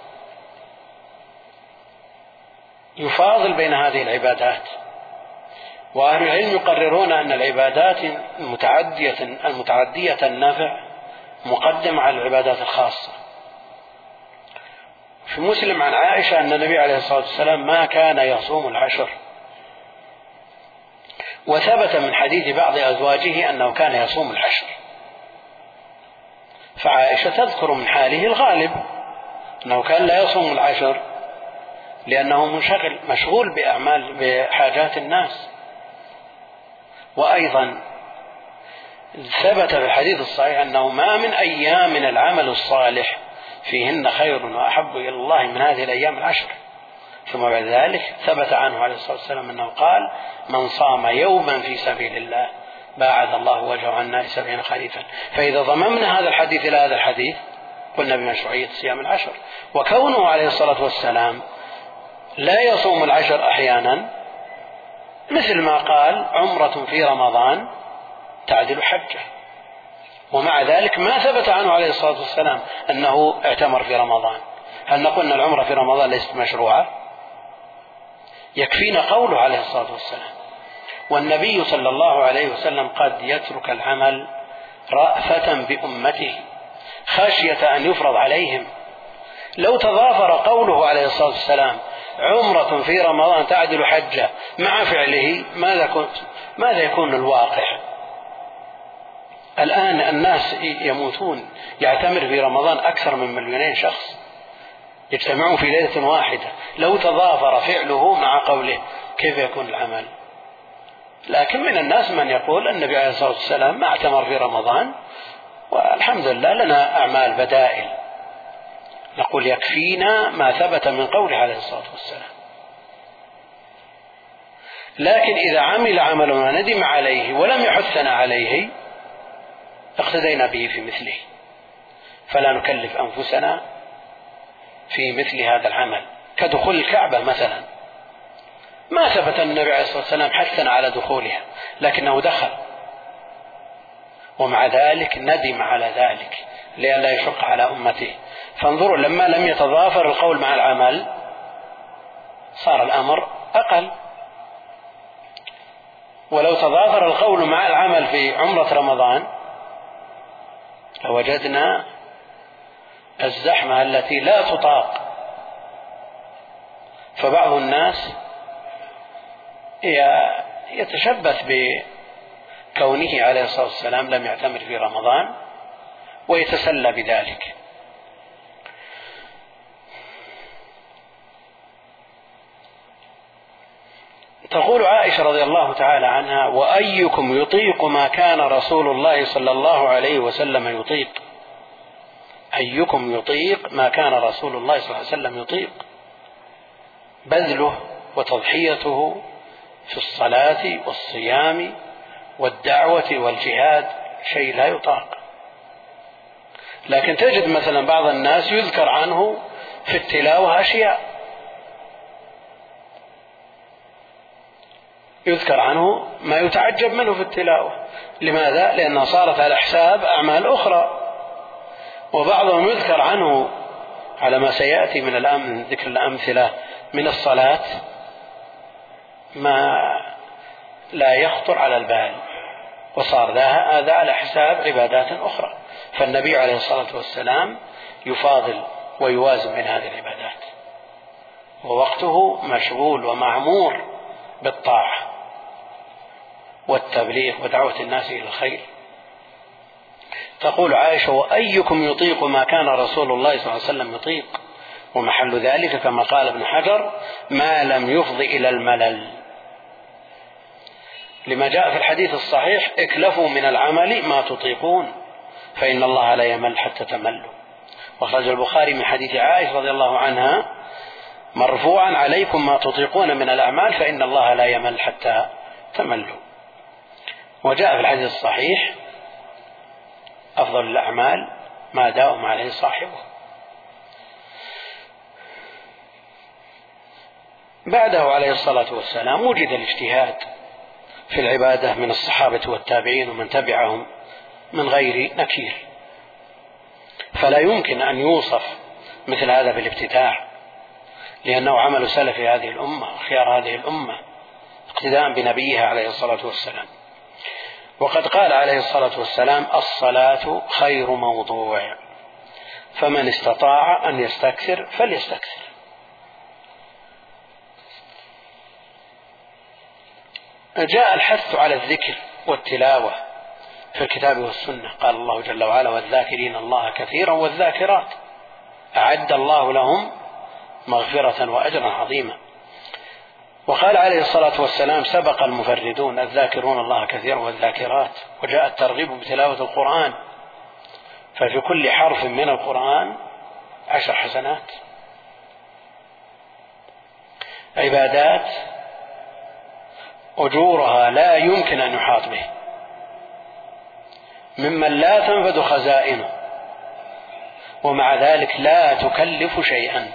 يفاضل بين هذه العبادات. وأهل العلم يقررون أن العبادات المتعدية المتعدية النفع مقدمة على العبادات الخاصة. في مسلم عن عائشة أن النبي عليه الصلاة والسلام ما كان يصوم العشر. وثبت من حديث بعض أزواجه أنه كان يصوم العشر. فعائشة تذكر من حاله الغالب أنه كان لا يصوم العشر لأنه منشغل مشغول بأعمال بحاجات الناس. وأيضا ثبت في الحديث الصحيح أنه ما من أيام من العمل الصالح فيهن خير وأحب إلى الله من هذه الأيام العشر. ثم بعد ذلك ثبت عنه عليه الصلاة والسلام أنه قال من صام يوما في سبيل الله باعد الله وجهه عن النار سبعين خريفا. فإذا ضممنا هذا الحديث إلى هذا الحديث قلنا بمشروعية صيام العشر. وكونه عليه الصلاة والسلام لا يصوم العشر أحيانا مثل ما قال عمرة في رمضان تعدل حجة. ومع ذلك ما ثبت عنه عليه الصلاة والسلام أنه اعتمر في رمضان. هل نقول أن العمرة في رمضان ليست مشروعة؟ يكفينا قوله عليه الصلاة والسلام. والنبي صلى الله عليه وسلم قد يترك العمل رأفة بأمته خشية أن يفرض عليهم. لو تضافر قوله عليه الصلاة والسلام عمرة في رمضان تعدل حجة مع فعله ماذا, ماذا يكون الواقع؟ الآن الناس يموتون يعتمر في رمضان أكثر من مليونين شخص يجتمعون في ليلة واحدة. لو تضافر فعله مع قوله كيف يكون العمل؟ لكن من الناس من يقول النبي عليه الصلاة والسلام ما اعتمر في رمضان والحمد لله لنا أعمال بدائل. نقول يكفينا ما ثبت من قوله عليه الصلاة والسلام. لكن إذا عمل عملا وندم عليه ولم يحثنا عليه اقتدينا به في مثله. فلا نكلف أنفسنا في مثل هذا العمل. كدخول الكعبة مثلا. ما ثبت النبي عليه الصلاة والسلام حثنا على دخولها لكنه دخل. ومع ذلك ندم على ذلك لئلا يشق على أمته. فانظروا لما لم يتضافر القول مع العمل صار الأمر أقل. ولو تضافر القول مع العمل في عمرة رمضان لوجدنا الزحمة التي لا تطاق. فبعض الناس يتشبث بكونه عليه الصلاة والسلام لم يعتمر في رمضان ويتسلى بذلك. تقول عائشة رضي الله تعالى عنها وأيكم يطيق ما كان رسول الله صلى الله عليه وسلم يطيق؟ أيكم يطيق ما كان رسول الله صلى الله عليه وسلم يطيق؟ بذله وتضحيته في الصلاة والصيام والدعوة والجهاد شيء لا يطاق. لكن تجد مثلا بعض الناس يذكر عنه في التلاوة أشياء. يذكر عنه ما يتعجب منه في التلاوة. لماذا؟ لأنها صارت على حساب أعمال أخرى. وبعضهم يذكر عنه على ما سيأتي من الأمن ذكر الأمثلة من الصلاة ما لا يخطر على البال. وصار هذا على حساب عبادات أخرى. فالنبي عليه الصلاة والسلام يفاضل ويوازن بين هذه العبادات. ووقته مشغول ومعمور بالطاعة. والتبليغ ودعوة الناس إلى الخير. تقول عائشة وأيكم يطيق ما كان رسول الله صلى الله عليه وسلم يطيق؟ ومحل ذلك كما قال ابن حجر ما لم يفض إلى الملل. لما جاء في الحديث الصحيح اكلفوا من العمل ما تطيقون فإن الله لا يمل حتى تملوا. وأخرج البخاري من حديث عائشة رضي الله عنها مرفوعا عليكم ما تطيقون من الأعمال فإن الله لا يمل حتى تملوا. وجاء في الحديث الصحيح أفضل الأعمال ما داوم عليه صاحبه. بعده عليه الصلاة والسلام وجد الاجتهاد في العبادة من الصحابة والتابعين ومن تبعهم من غير نكير. فلا يمكن أن يوصف مثل هذا بالابتداع لأنه عمل سلف هذه الأمة خيار هذه الأمة اقتداء بنبيها عليه الصلاة والسلام. وقد قال عليه الصلاة والسلام الصلاة خير موضوع. فمن استطاع أن يستكثر فليستكثر. جاء الحث على الذكر والتلاوة في الكتاب والسنة. قال الله جل وعلا والذاكرين الله كثيرا والذاكرات. أعد الله لهم مغفرة وأجرا عظيما. وقال عليه الصلاة والسلام سبق المفردون الذاكرون الله كثيرا والذاكرات وجاء الترغيب بتلاوة القرآن. ففي كل حرف من القرآن عشر حسنات. عبادات أجورها لا يمكن أن يحاط به. ممن لا تنفذ خزائنه ومع ذلك لا تكلف شيئا.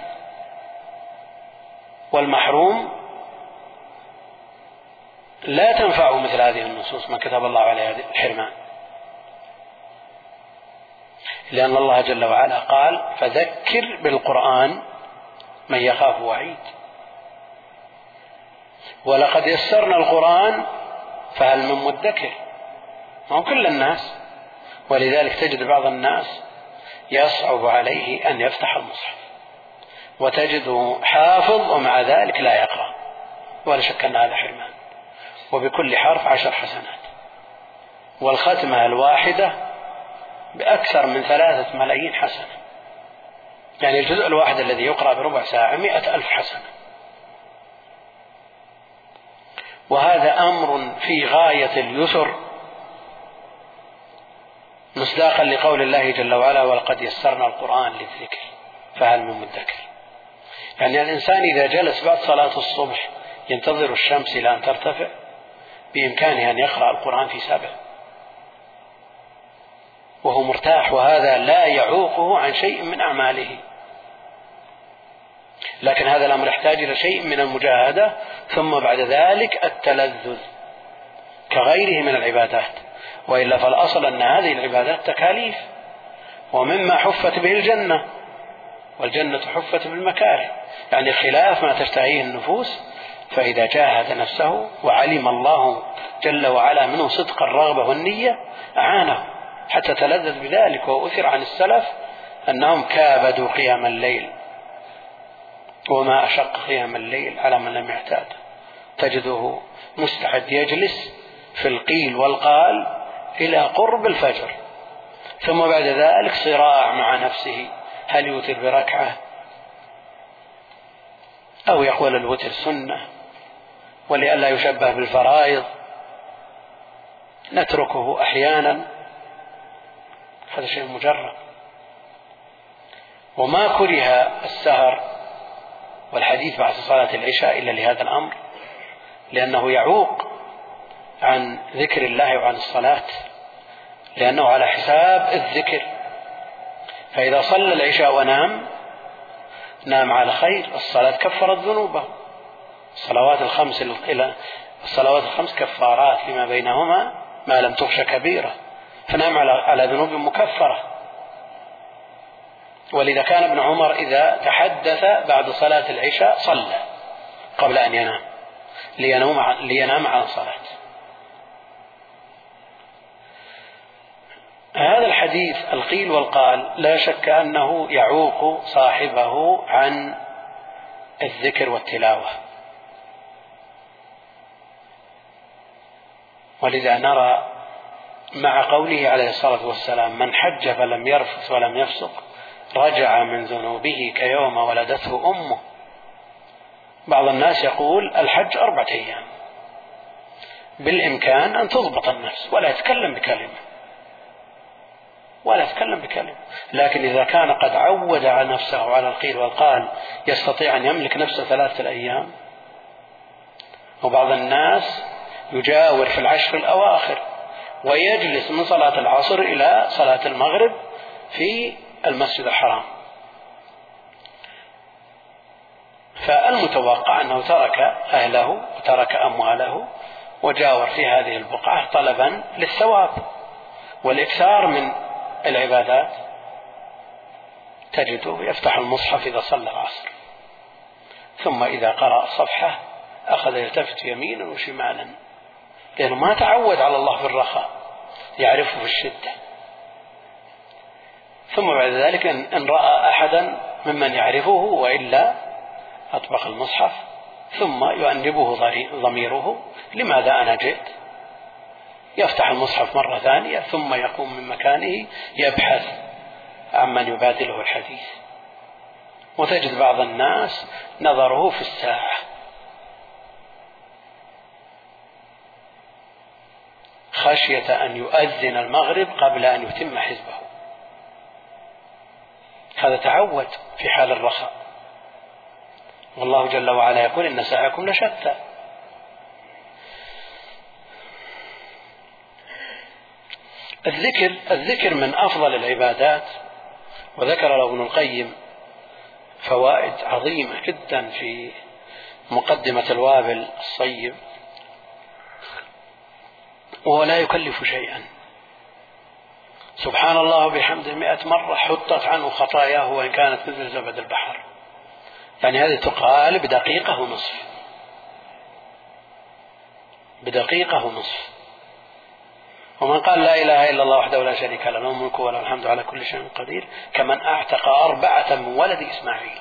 والمحروم لا تنفعه مثل هذه النصوص ما كتب الله عليه الحرمان لأن الله جل وعلا قال فذكر بالقرآن من يخاف وعيد. ولقد يسرنا القرآن فهل من مدكر؟ ما هو كل الناس. ولذلك تجد بعض الناس يصعب عليه أن يفتح المصحف. وتجده حافظ ومع ذلك لا يقرأ. ولا شك أن هذا حرمان وبكل حرف عشر حسنات. والختمة الواحدة بأكثر من ثلاثة ملايين حسنة. يعني الجزء الواحد الذي يقرأ بربع ساعة مئة ألف حسنة. وهذا أمر في غاية اليسر مصداقا لقول الله جل وعلا ولقد يسرنا القرآن للذكر فهل من مدكر؟ يعني الإنسان إذا جلس بعد صلاة الصبح ينتظر الشمس إلى أن ترتفع بإمكانه أن يقرأ القرآن في سبع وهو مرتاح وهذا لا يعوقه عن شيء من أعماله. لكن هذا الأمر يحتاج إلى شيء من المجاهدة ثم بعد ذلك التلذذ كغيره من العبادات. وإلا فالأصل أن هذه العبادات تكاليف. ومما حفت به الجنة والجنة حفت بالمكاره. يعني خلاف ما تشتهيه النفوس فإذا جاهد نفسه وعلم الله جل وعلا منه صدق الرغبة والنية أعانه حتى تلذذ بذلك وأثر عن السلف أنهم كابدوا قيام الليل. وما أشق قيام الليل على من لم يعتاد. تجده مستعد يجلس في القيل والقال إلى قرب الفجر. ثم بعد ذلك صراع مع نفسه. هل يوتر بركعة؟ أو يقول الوتر سنة؟ ولئلا يشبه بالفرائض. نتركه أحيانا. هذا شيء مجرد. وما كره السهر والحديث بعد صلاة العشاء إلا لهذا الأمر لأنه يعوق عن ذكر الله وعن الصلاة لأنه على حساب الذكر. فإذا صلى العشاء ونام نام على خير الصلاة كفرت ذنوبه. الصلوات الخمس إلى الصلوات الخمس كفارات لما بينهما ما لم تخش كبيرة. فنام على على ذنوب مكفرة. ولذا كان ابن عمر إذا تحدث بعد صلاة العشاء صلى قبل أن ينام لينام لينام عن صلاة. هذا الحديث القيل والقال لا شك أنه يعوق صاحبه عن الذكر والتلاوة. ولذا نرى مع قوله عليه الصلاة والسلام من حج فلم يرفث ولم يفسق رجع من ذنوبه كيوم ولدته أمه. بعض الناس يقول الحج أربعة أيام. بالإمكان أن تضبط النفس ولا يتكلم بكلمة. ولا يتكلم بكلمة. لكن إذا كان قد عود على نفسه على القيل والقال يستطيع أن يملك نفسه ثلاثة الأيام وبعض الناس يجاور في العشر الأواخر ويجلس من صلاة العصر إلى صلاة المغرب في المسجد الحرام. فالمتوقع أنه ترك أهله وترك أمواله وجاور في هذه البقعة طلبا للثواب. والإكثار من العبادات تجده يفتح المصحف إذا صلى العصر. ثم إذا قرأ صفحة أخذ يلتفت يمينا وشمالا. لأنه ما تعود على الله في الرخاء يعرفه في الشدة ثم بعد ذلك إن رأى أحدا ممن يعرفه وإلا أطبق المصحف ثم يؤنبه ضميره لماذا أنا جئت؟ يفتح المصحف مرة ثانية ثم يقوم من مكانه يبحث عمن يبادله الحديث. وتجد بعض الناس نظره في الساعة خشية أن يؤذن المغرب قبل أن يتم حزبه. هذا تعود في حال الرخاء. والله جل وعلا يقول إن سعيكم لشتى. الذكر الذكر من أفضل العبادات وذكر له ابن القيم فوائد عظيمة جدا في مقدمة الوابل الصيب. وهو لا يكلف شيئا. سبحان الله وبحمده مئة مرة حطت عنه خطاياه وإن كانت مثل زبد البحر. يعني هذه تقال بدقيقة ونصف. بدقيقة ونصف. ومن قال لا إله إلا الله وحده لا شريك له له الملك وله الحمد على كل شيء قدير كمن أعتق أربعة من ولد إسماعيل.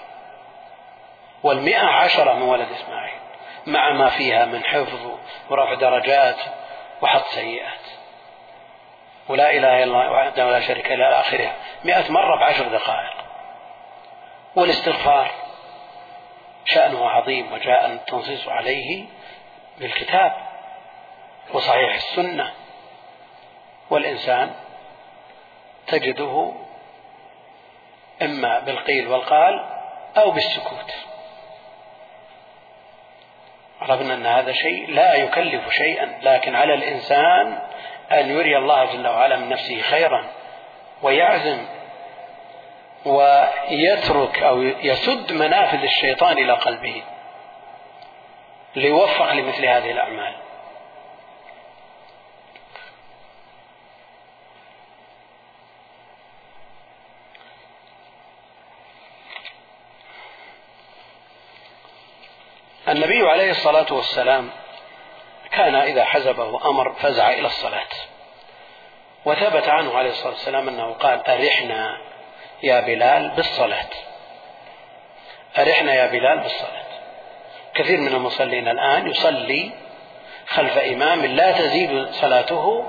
والمئة عشرة من ولد إسماعيل. مع ما فيها من حفظ ورفع درجات وحط سيئات. ولا إله إلا الله وحده لا شريك إلى آخرها مئة مرة بعشر دقائق. والاستغفار شأنه عظيم وجاء التنصيص عليه بالكتاب وصحيح السنة. والإنسان تجده إما بالقيل والقال أو بالسكوت. عرفنا أن هذا شيء لا يكلف شيئا لكن على الإنسان أن يري الله جل وعلا من نفسه خيرا ويعزم ويترك أو يسد منافذ الشيطان إلى قلبه ليوفق لمثل هذه الأعمال النبي عليه الصلاة والسلام كان إذا حزبه أمر فزع إلى الصلاة. وثبت عنه عليه الصلاة والسلام أنه قال أرحنا يا بلال بالصلاة. أرحنا يا بلال بالصلاة. كثير من المصلين الآن يصلي خلف إمام لا تزيد صلاته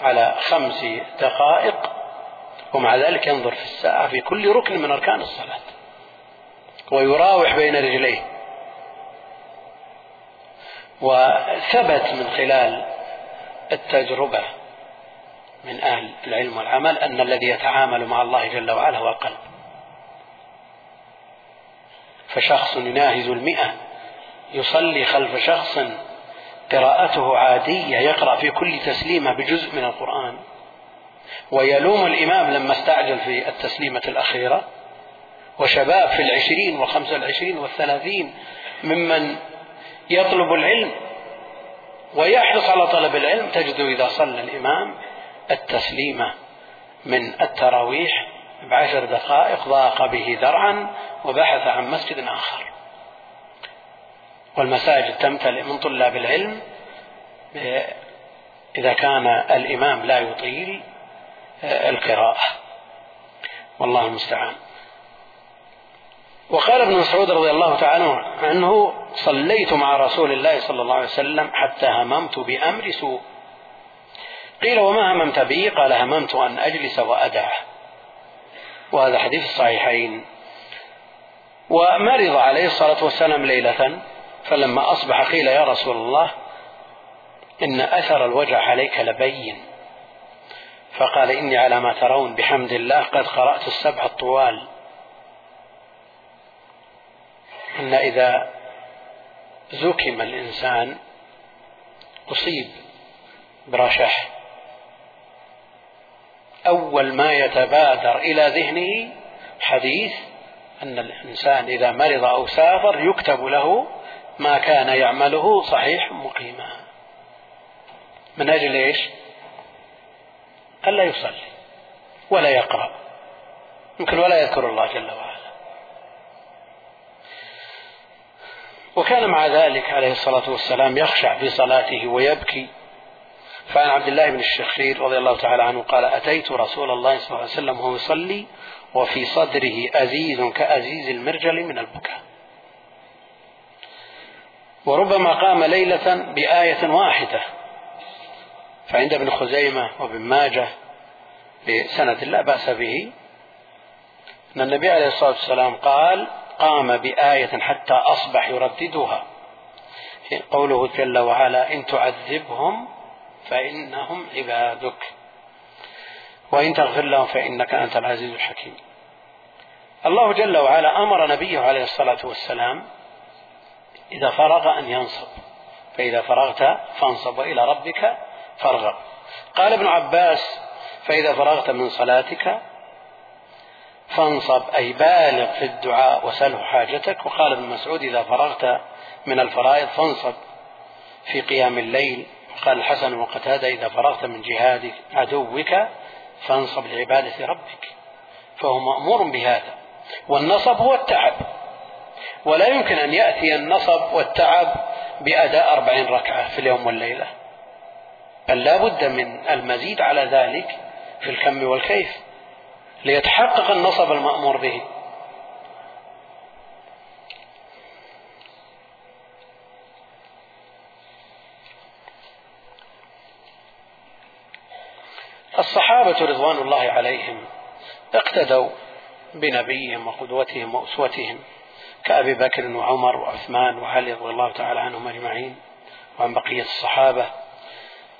على خمس دقائق ومع ذلك ينظر في الساعة في كل ركن من أركان الصلاة ويراوح بين رجليه. وثبت من خلال التجربة من أهل العلم والعمل أن الذي يتعامل مع الله جل وعلا هو القلب. فشخص يناهز المئة يصلي خلف شخص قراءته عادية يقرأ في كل تسليمة بجزء من القرآن. ويلوم الإمام لما استعجل في التسليمة الأخيرة. وشباب في العشرين والخمسة والعشرين والثلاثين ممن يطلب العلم ويحرص على طلب العلم. تجد إذا صلى الإمام التسليمة من التراويح بعشر دقائق ضاق به ذرعا وبحث عن مسجد آخر. والمساجد تمتلئ من طلاب العلم. إذا كان الإمام لا يطيل القراءة. والله المستعان. وقال ابن مسعود رضي الله تعالى عنه صليت مع رسول الله صلى الله عليه وسلم حتى هممت بأمر سوء. قيل وما هممت به؟ قال هممت أن أجلس وأدعه وهذا حديث الصحيحين. ومرض عليه الصلاة والسلام ليلة فلما أصبح قيل يا رسول الله إن أثر الوجع عليك لبين. فقال إني على ما ترون بحمد الله قد قرأت السبع الطوال. أن إذا زكم الإنسان أصيب برشح. أول ما يتبادر إلى ذهنه حديث أن الإنسان إذا مرض أو سافر يكتب له ما كان يعمله صحيح مقيما. من أجل إيش؟ ألا يصلي ولا يقرأ. يمكن ولا يذكر الله جل وعلا. وكان مع ذلك عليه الصلاة والسلام يخشع في صلاته ويبكي. فعن عبد الله بن الشخير رضي الله تعالى عنه قال أتيت رسول الله صلى الله عليه وسلم وهو يصلي وفي صدره أزيز كأزيز المرجل من البكاء. وربما قام ليلة بآية واحدة. فعند ابن خزيمة وابن ماجه بسند لا بأس به أن النبي عليه الصلاة والسلام قال قام بآية حتى أصبح يرددها. قوله جل وعلا إن تعذبهم فإنهم عبادك. وإن تغفر لهم فإنك أنت العزيز الحكيم. الله جل وعلا أمر نبيه عليه الصلاة والسلام إذا فرغ أن ينصب. فإذا فرغت فانصب وإلى ربك فارغب. قال ابن عباس فإذا فرغت من صلاتك فانصب أي بالغ في الدعاء وسله حاجتك. وقال ابن مسعود إذا فرغت من الفرائض فانصب في قيام الليل. وقال الحسن وقتادة إذا فرغت من جهاد عدوك فانصب لعبادة ربك فهو مأمور بهذا. والنصب هو التعب. ولا يمكن أن يأتي النصب والتعب بأداء أربعين ركعة في اليوم والليلة. بل لا بد من المزيد على ذلك في الكم والكيف. ليتحقق النصب المأمور به. الصحابة رضوان الله عليهم اقتدوا بنبيهم وقدوتهم وأسوتهم كأبي بكر وعمر وعثمان وعلي رضي الله تعالى عنهم أجمعين وعن بقية الصحابة.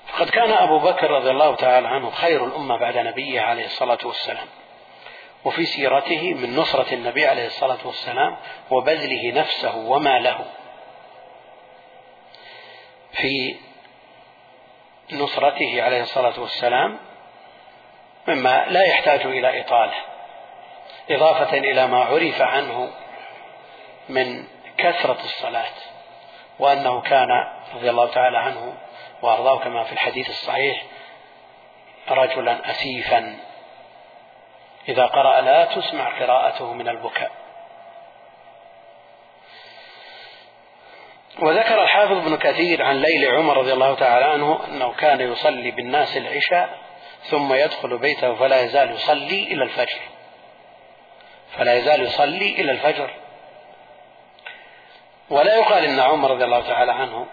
فقد كان أبو بكر رضي الله تعالى عنه خير الأمة بعد نبيه عليه الصلاة والسلام. وفي سيرته من نصرة النبي عليه الصلاة والسلام وبذله نفسه وماله في نصرته عليه الصلاة والسلام مما لا يحتاج إلى إطالة إضافة إلى ما عرف عنه من كثرة الصلاة وأنه كان رضي الله تعالى عنه وأرضاه كما في الحديث الصحيح رجلا أسيفا. إذا قرأ لا تسمع قراءته من البكاء. وذكر الحافظ ابن كثير عن ليل عمر رضي الله تعالى عنه أنه كان يصلي بالناس العشاء ثم يدخل بيته فلا يزال يصلي إلى الفجر. فلا يزال يصلي إلى الفجر. ولا يقال إن عمر رضي الله تعالى عنه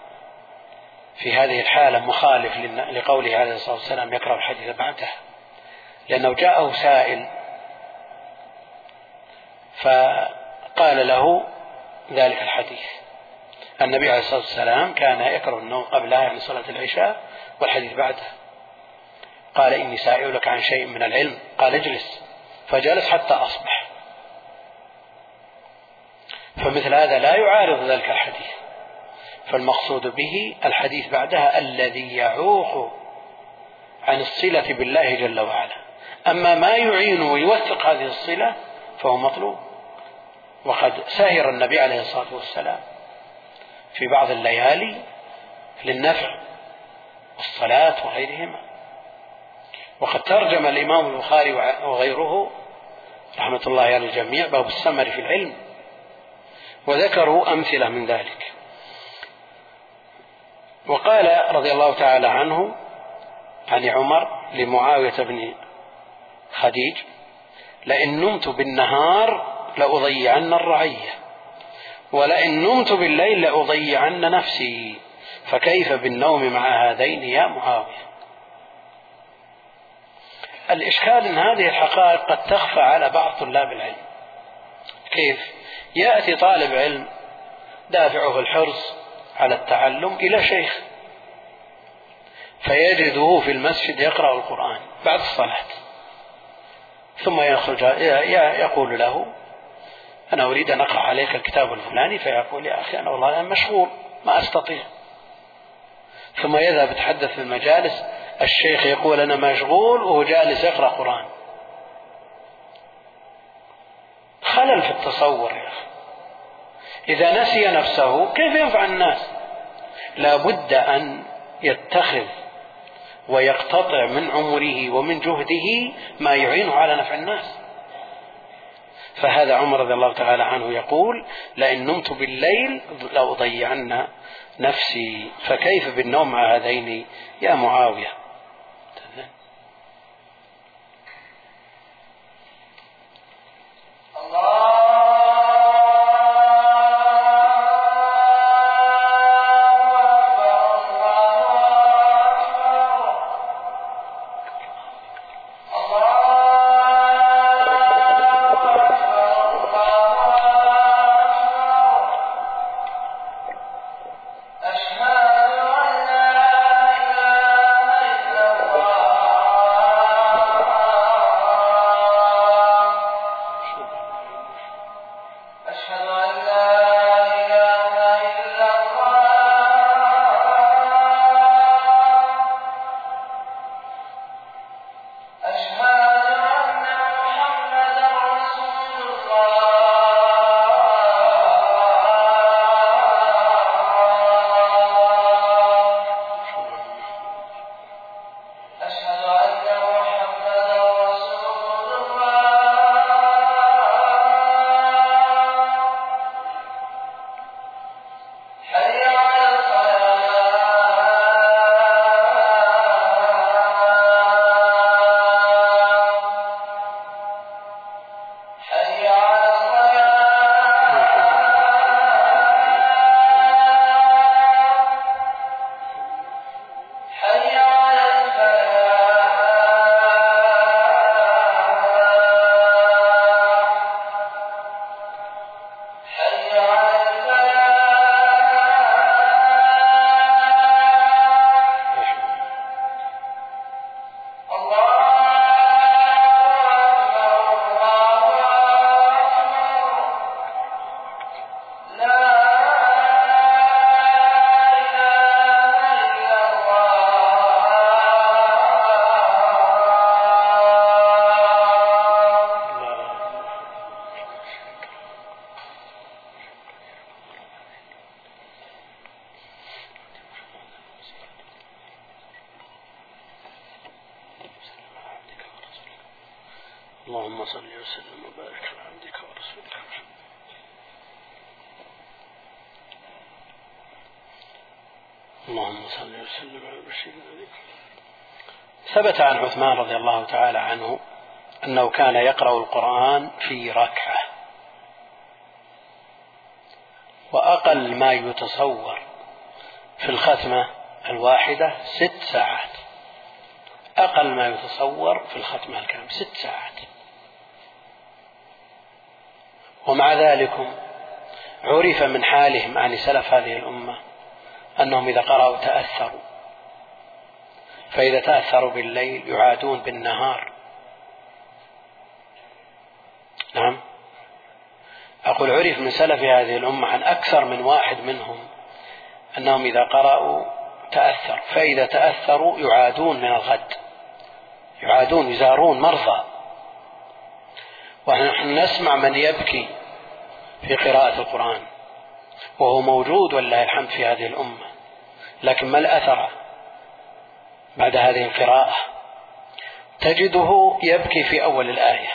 في هذه الحالة مخالف لقوله عليه الصلاة والسلام يكره الحديث بعده. لأنه جاءه سائل فقال له ذلك الحديث. النبي عليه الصلاة والسلام كان يكره النوم قبلها يعني صلاة العشاء والحديث بعده. قال إني سائلك عن شيء من العلم. قال اجلس. فجلس حتى أصبح. فمثل هذا لا يعارض ذلك الحديث. فالمقصود به الحديث بعدها الذي يعوق عن الصلة بالله جل وعلا. أما ما يعين ويوثق هذه الصلة فهو مطلوب. وقد سهر النبي عليه الصلاة والسلام في بعض الليالي للنفع والصلاة وغيرهما. وقد ترجم الإمام البخاري وغيره رحمة الله على الجميع باب السمر في العلم وذكروا أمثلة من ذلك. وقال رضي الله تعالى عنه عن عمر لمعاوية بن خديج لئن نمت بالنهار لأضيعن الرعية. ولئن نمت بالليل لأضيعن نفسي. فكيف بالنوم مع هذين يا معاوية؟ الإشكال أن هذه الحقائق قد تخفى على بعض طلاب العلم. كيف؟ يأتي طالب علم دافعه الحرص على التعلم إلى شيخ. فيجده في المسجد يقرأ القرآن بعد الصلاة. ثم يخرج يقول له أنا أريد أن أقرأ عليك الكتاب الفلاني. فيقول يا أخي أنا والله أنا مشغول ما أستطيع. ثم يذهب يتحدث في المجالس الشيخ يقول أنا مشغول وهو جالس يقرأ قرآن. خلل في التصور يا أخي. إذا نسي نفسه كيف ينفع الناس؟ لا بد أن يتخذ ويقتطع من عمره ومن جهده ما يعينه على نفع الناس. فهذا عمر رضي الله تعالى عنه يقول لئن نمت بالليل لأضيعن نفسي. فكيف بالنوم مع هذين يا معاوية؟ ثبت عن عثمان رضي الله تعالى عنه أنه كان يقرأ القرآن في ركعة. وأقل ما يتصور في الختمة الواحدة ست ساعات. أقل ما يتصور في الختمة الكاملة ست ساعات. ومع ذلك عرف من حالهم عن سلف هذه الأمة أنهم إذا قرأوا تأثروا. فإذا تأثروا بالليل يعادون بالنهار. نعم. أقول عرف من سلف هذه الأمة عن أكثر من واحد منهم أنهم إذا قرأوا تأثر فإذا تأثروا يعادون من الغد يعادون يزارون مرضى. ونحن نسمع من يبكي في قراءة القرآن وهو موجود ولله الحمد في هذه الأمة لكن ما الأثر؟ هذه القراءة. تجده يبكي في أول الآية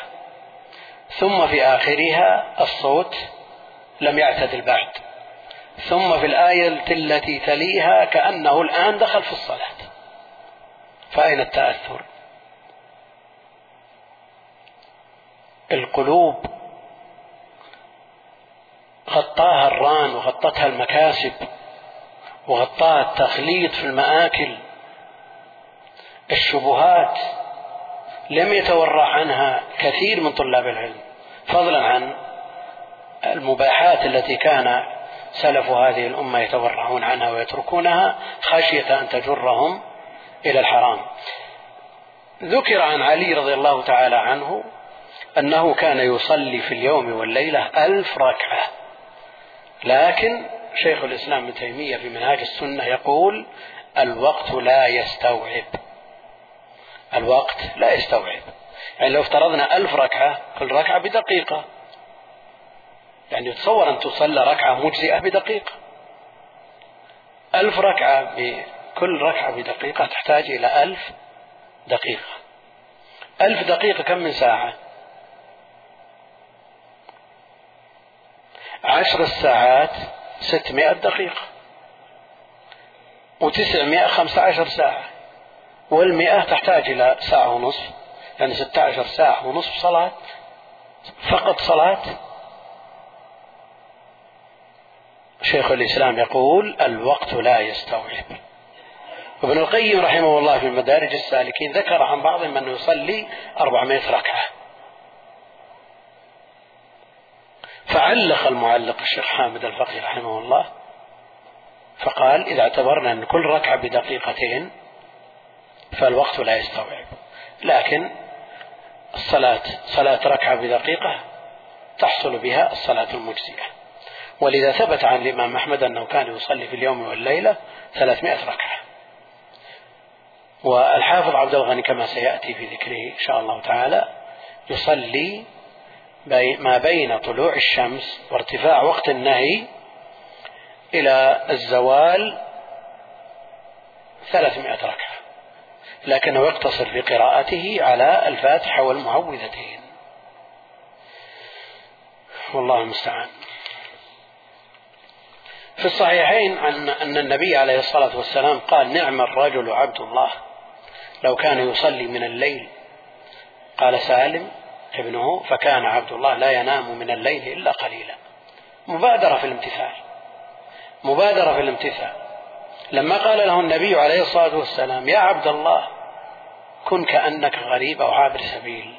ثم في آخرها الصوت لم يعتدل بعد ثم في الآية التي تليها كأنه الآن دخل في الصلاة. فأين التأثر؟ القلوب غطاها الران وغطتها المكاسب وغطاها التخليط في المآكل الشبهات لم يتورع عنها كثير من طلاب العلم فضلا عن المباحات التي كان سلف هذه الأمة يتورعون عنها ويتركونها خشية أن تجرهم إلى الحرام. ذكر عن علي رضي الله تعالى عنه أنه كان يصلي في اليوم والليلة ألف ركعة. لكن شيخ الإسلام ابن تيمية في منهاج السنة يقول الوقت لا يستوعب. الوقت لا يستوعب. يعني لو افترضنا ألف ركعة كل ركعة بدقيقة. يعني تصور أن تصلى ركعة مجزئة بدقيقة. ألف ركعة بكل ركعة بدقيقة تحتاج إلى ألف دقيقة. ألف دقيقة كم من ساعة؟ عشر الساعات ستمائة دقيقة. وتسعمائة خمسة عشر ساعة. والمئة تحتاج إلى ساعة ونصف. يعني ستة عشر ساعة ونصف صلاة. فقط صلاة. شيخ الإسلام يقول الوقت لا يستوعب. ابن القيم رحمه الله في مدارج السالكين ذكر عن بعضهم أنه يصلي أربعمائة ركعة. فعلق المعلق الشيخ حامد الفقي رحمه الله. فقال إذا اعتبرنا أن كل ركعة بدقيقتين فالوقت لا يستوعب. لكن الصلاة صلاة ركعة بدقيقة تحصل بها الصلاة المجزية. ولذا ثبت عن الإمام أحمد أنه كان يصلي في اليوم والليلة ثلاثمائة ركعة. والحافظ عبد الغني كما سيأتي في ذكره إن شاء الله تعالى يصلي ما بين طلوع الشمس وارتفاع وقت النهي إلى الزوال ثلاثمائة ركعة. لكنه يقتصر في قراءته على الفاتحة والمعوذتين. والله المستعان. في الصحيحين عن أن النبي عليه الصلاة والسلام قال نعم الرجل عبد الله لو كان يصلي من الليل. قال سالم ابنه فكان عبد الله لا ينام من الليل إلا قليلا. مبادرة في الامتثال. مبادرة في الامتثال. لما قال له النبي عليه الصلاة والسلام يا عبد الله كن كأنك غريب أو عابر سبيل.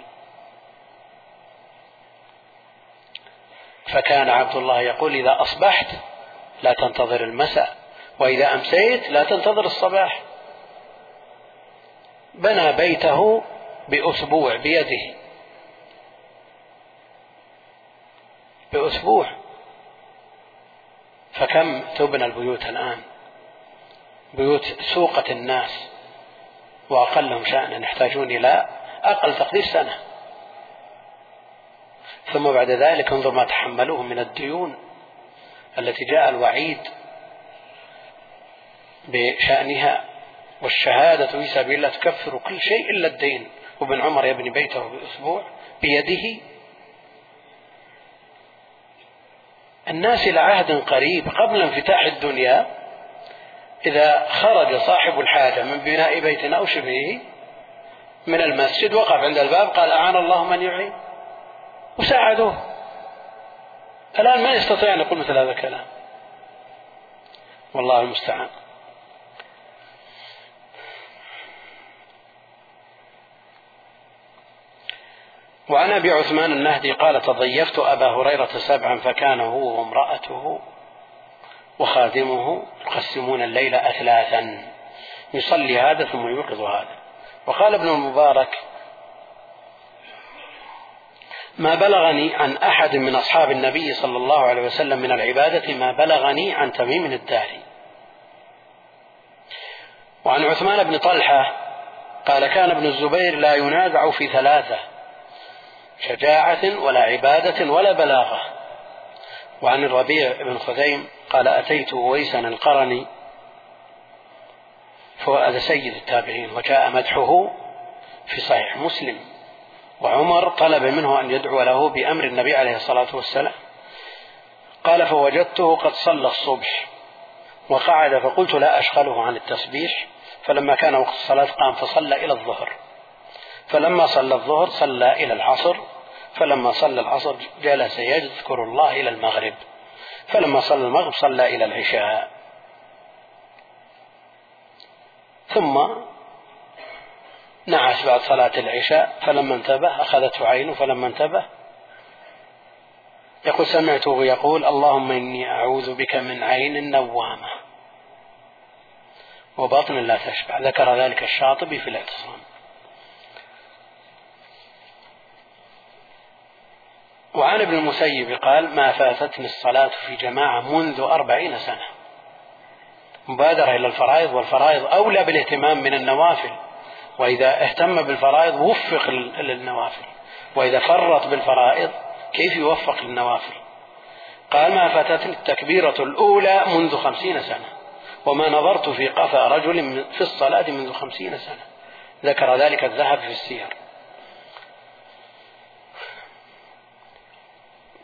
فكان عبد الله يقول إذا أصبحت لا تنتظر المساء وإذا أمسيت لا تنتظر الصباح. بنى بيته بأسبوع بيده. بأسبوع. فكم تبنى البيوت الآن؟ بيوت سوقة الناس وأقلهم شأنا يحتاجون إلى أقل تقدير سنة. ثم بعد ذلك انظر ما تحملوه من الديون التي جاء الوعيد بشأنها والشهادة في سبيل الله تكفر كل شيء إلا الدين. وابن عمر يبني بيته بأسبوع بيده. الناس إلى عهد قريب قبل انفتاح الدنيا إذا خرج صاحب الحاجة من بناء بيت أو شبهه من المسجد وقف عند الباب قال أعان الله من يعين. وساعدوه. الآن ما يستطيع أن يقول مثل هذا الكلام. والله المستعان. وعن أبي عثمان النهدي قال تضيفت أبا هريرة سبعا فكان هو وامرأته وخادمه يقسمون الليل اثلاثا. يصلي هذا ثم يوقظ هذا. وقال ابن المبارك ما بلغني عن أحد من أصحاب النبي صلى الله عليه وسلم من العبادة ما بلغني عن تميم الداري. وعن عثمان بن طلحة قال كان ابن الزبير لا ينازع في ثلاثة شجاعة ولا عبادة ولا بلاغة. وعن الربيع بن خثيم قال أتيت أويسا القرني فهو هذا سيد التابعين وجاء مدحه في صحيح مسلم وعمر طلب منه أن يدعو له بأمر النبي عليه الصلاة والسلام. قال فوجدته قد صلى الصبح وقعد فقلت لا أشغله عن التسبيح فلما كان وقت الصلاة قام فصلى إلى الظهر. فلما صلى الظهر صلى إلى العصر فلما صلى العصر جلس يذكر الله إلى المغرب. فلما صلى المغرب صلى إلى العشاء. ثم نعس بعد صلاة العشاء فلما انتبه أخذته عينه فلما انتبه يقول سمعته يقول اللهم إني أعوذ بك من عين نوامة وبطن لا تشبع. ذكر ذلك الشاطبي في الاعتصام وعن ابن المسيب قال ما فاتتني الصلاة في جماعة منذ أربعين سنة. مبادرة إلى الفرائض والفرائض أولى بالاهتمام من النوافل. وإذا اهتم بالفرائض وفق للنوافل. وإذا فرط بالفرائض كيف يوفق للنوافل؟ قال ما فاتتني التكبيرة الأولى منذ خمسين سنة. وما نظرت في قفا رجل في الصلاة منذ خمسين سنة. ذكر ذلك الذهب في السير.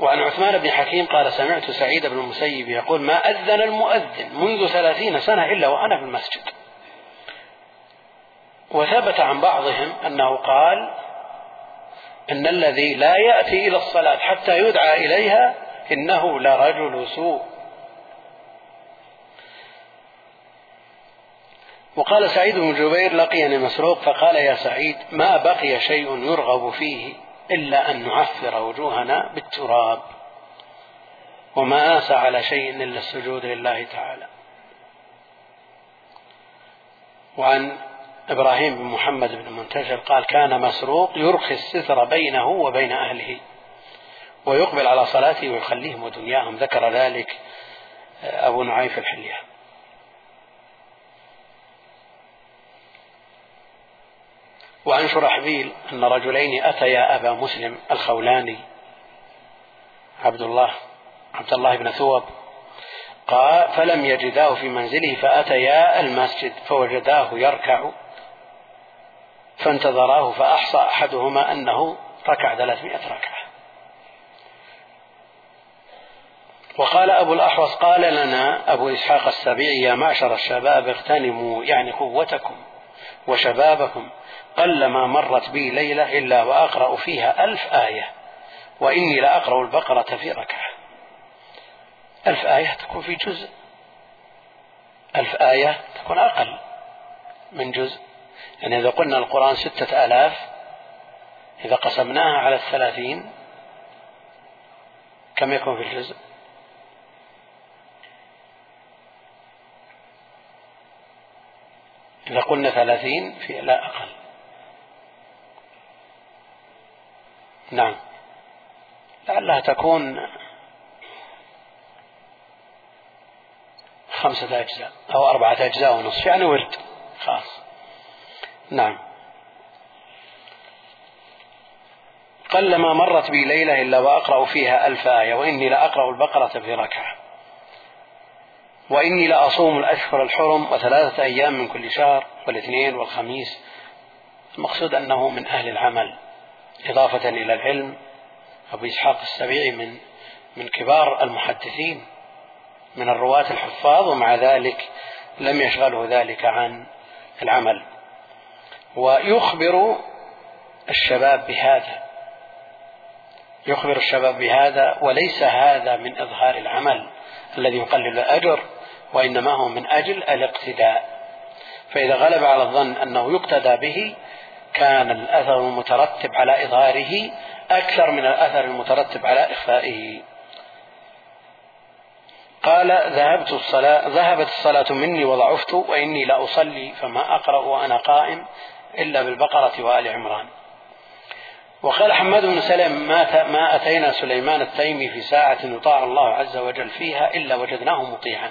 وعن عثمان بن حكيم قال سمعت سعيد بن المسيب يقول ما أذن المؤذن منذ ثلاثين سنة إلا وأنا في المسجد. وثبت عن بعضهم أنه قال إن الذي لا يأتي إلى الصلاة حتى يدعى إليها إنه لرجل سوء. وقال سعيد بن جبير لقيني مسروق فقال يا سعيد ما بقي شيء يرغب فيه؟ إلا أن نعفر وجوهنا بالتراب وما آسى على شيء إلا السجود لله تعالى. وعن إبراهيم بن محمد بن منتشر قال كان مسروق يرخي الستر بينه وبين أهله ويقبل على صلاته ويخليهم ودنياهم. ذكر ذلك أبو نعيم الحلية. وعن شرحبيل أن رجلين أتيا أبا مسلم الخولاني. عبد الله عبد الله بن ثوب. قال فلم يجداه في منزله فأتيا المسجد فوجداه يركع فانتظراه فأحصى أحدهما أنه ركع ثلاثمائة ركعة. وقال أبو الأحوص قال لنا أبو إسحاق السبيعي يا معشر الشباب اغتنموا يعني قوتكم وشبابكم قلما مرت بي ليلة إلا وأقرأ فيها ألف آية وإني لأقرأ البقرة في ركعة. ألف آية تكون في جزء. ألف آية تكون أقل من جزء. يعني إذا قلنا القرآن ستة آلاف إذا قسمناها على الثلاثين كم يكون في الجزء؟ إذا قلنا ثلاثين في لا أقل. نعم. لعلها تكون خمسة أجزاء أو أربعة أجزاء ونصف يعني ورد خاص. نعم. قلما مرت بي ليلة إلا وأقرأ فيها ألف آية وإني لأقرأ البقرة في ركعة. وإني لأصوم الأشهر الحرم وثلاثة أيام من كل شهر والاثنين والخميس. المقصود أنه من أهل العمل. إضافة إلى العلم أبو إسحاق السبيعي من من كبار المحدثين من الرواة الحفاظ ومع ذلك لم يشغله ذلك عن العمل. ويخبر الشباب بهذا يخبر الشباب بهذا وليس هذا من إظهار العمل الذي يقلل الأجر وإنما هو من أجل الاقتداء. فإذا غلب على الظن أنه يقتدى به كان الأثر المترتب على إظهاره أكثر من الأثر المترتب على إخفائه. قال ذهبت الصلاة ذهبت الصلاة مني وضعفت وإني لا أصلي فما أقرأ وأنا قائم إلا بالبقرة وآل عمران. وقال حماد بن سلم ما, ما أتينا سليمان التيمي في ساعة يطاع الله عز وجل فيها إلا وجدناه مطيعا.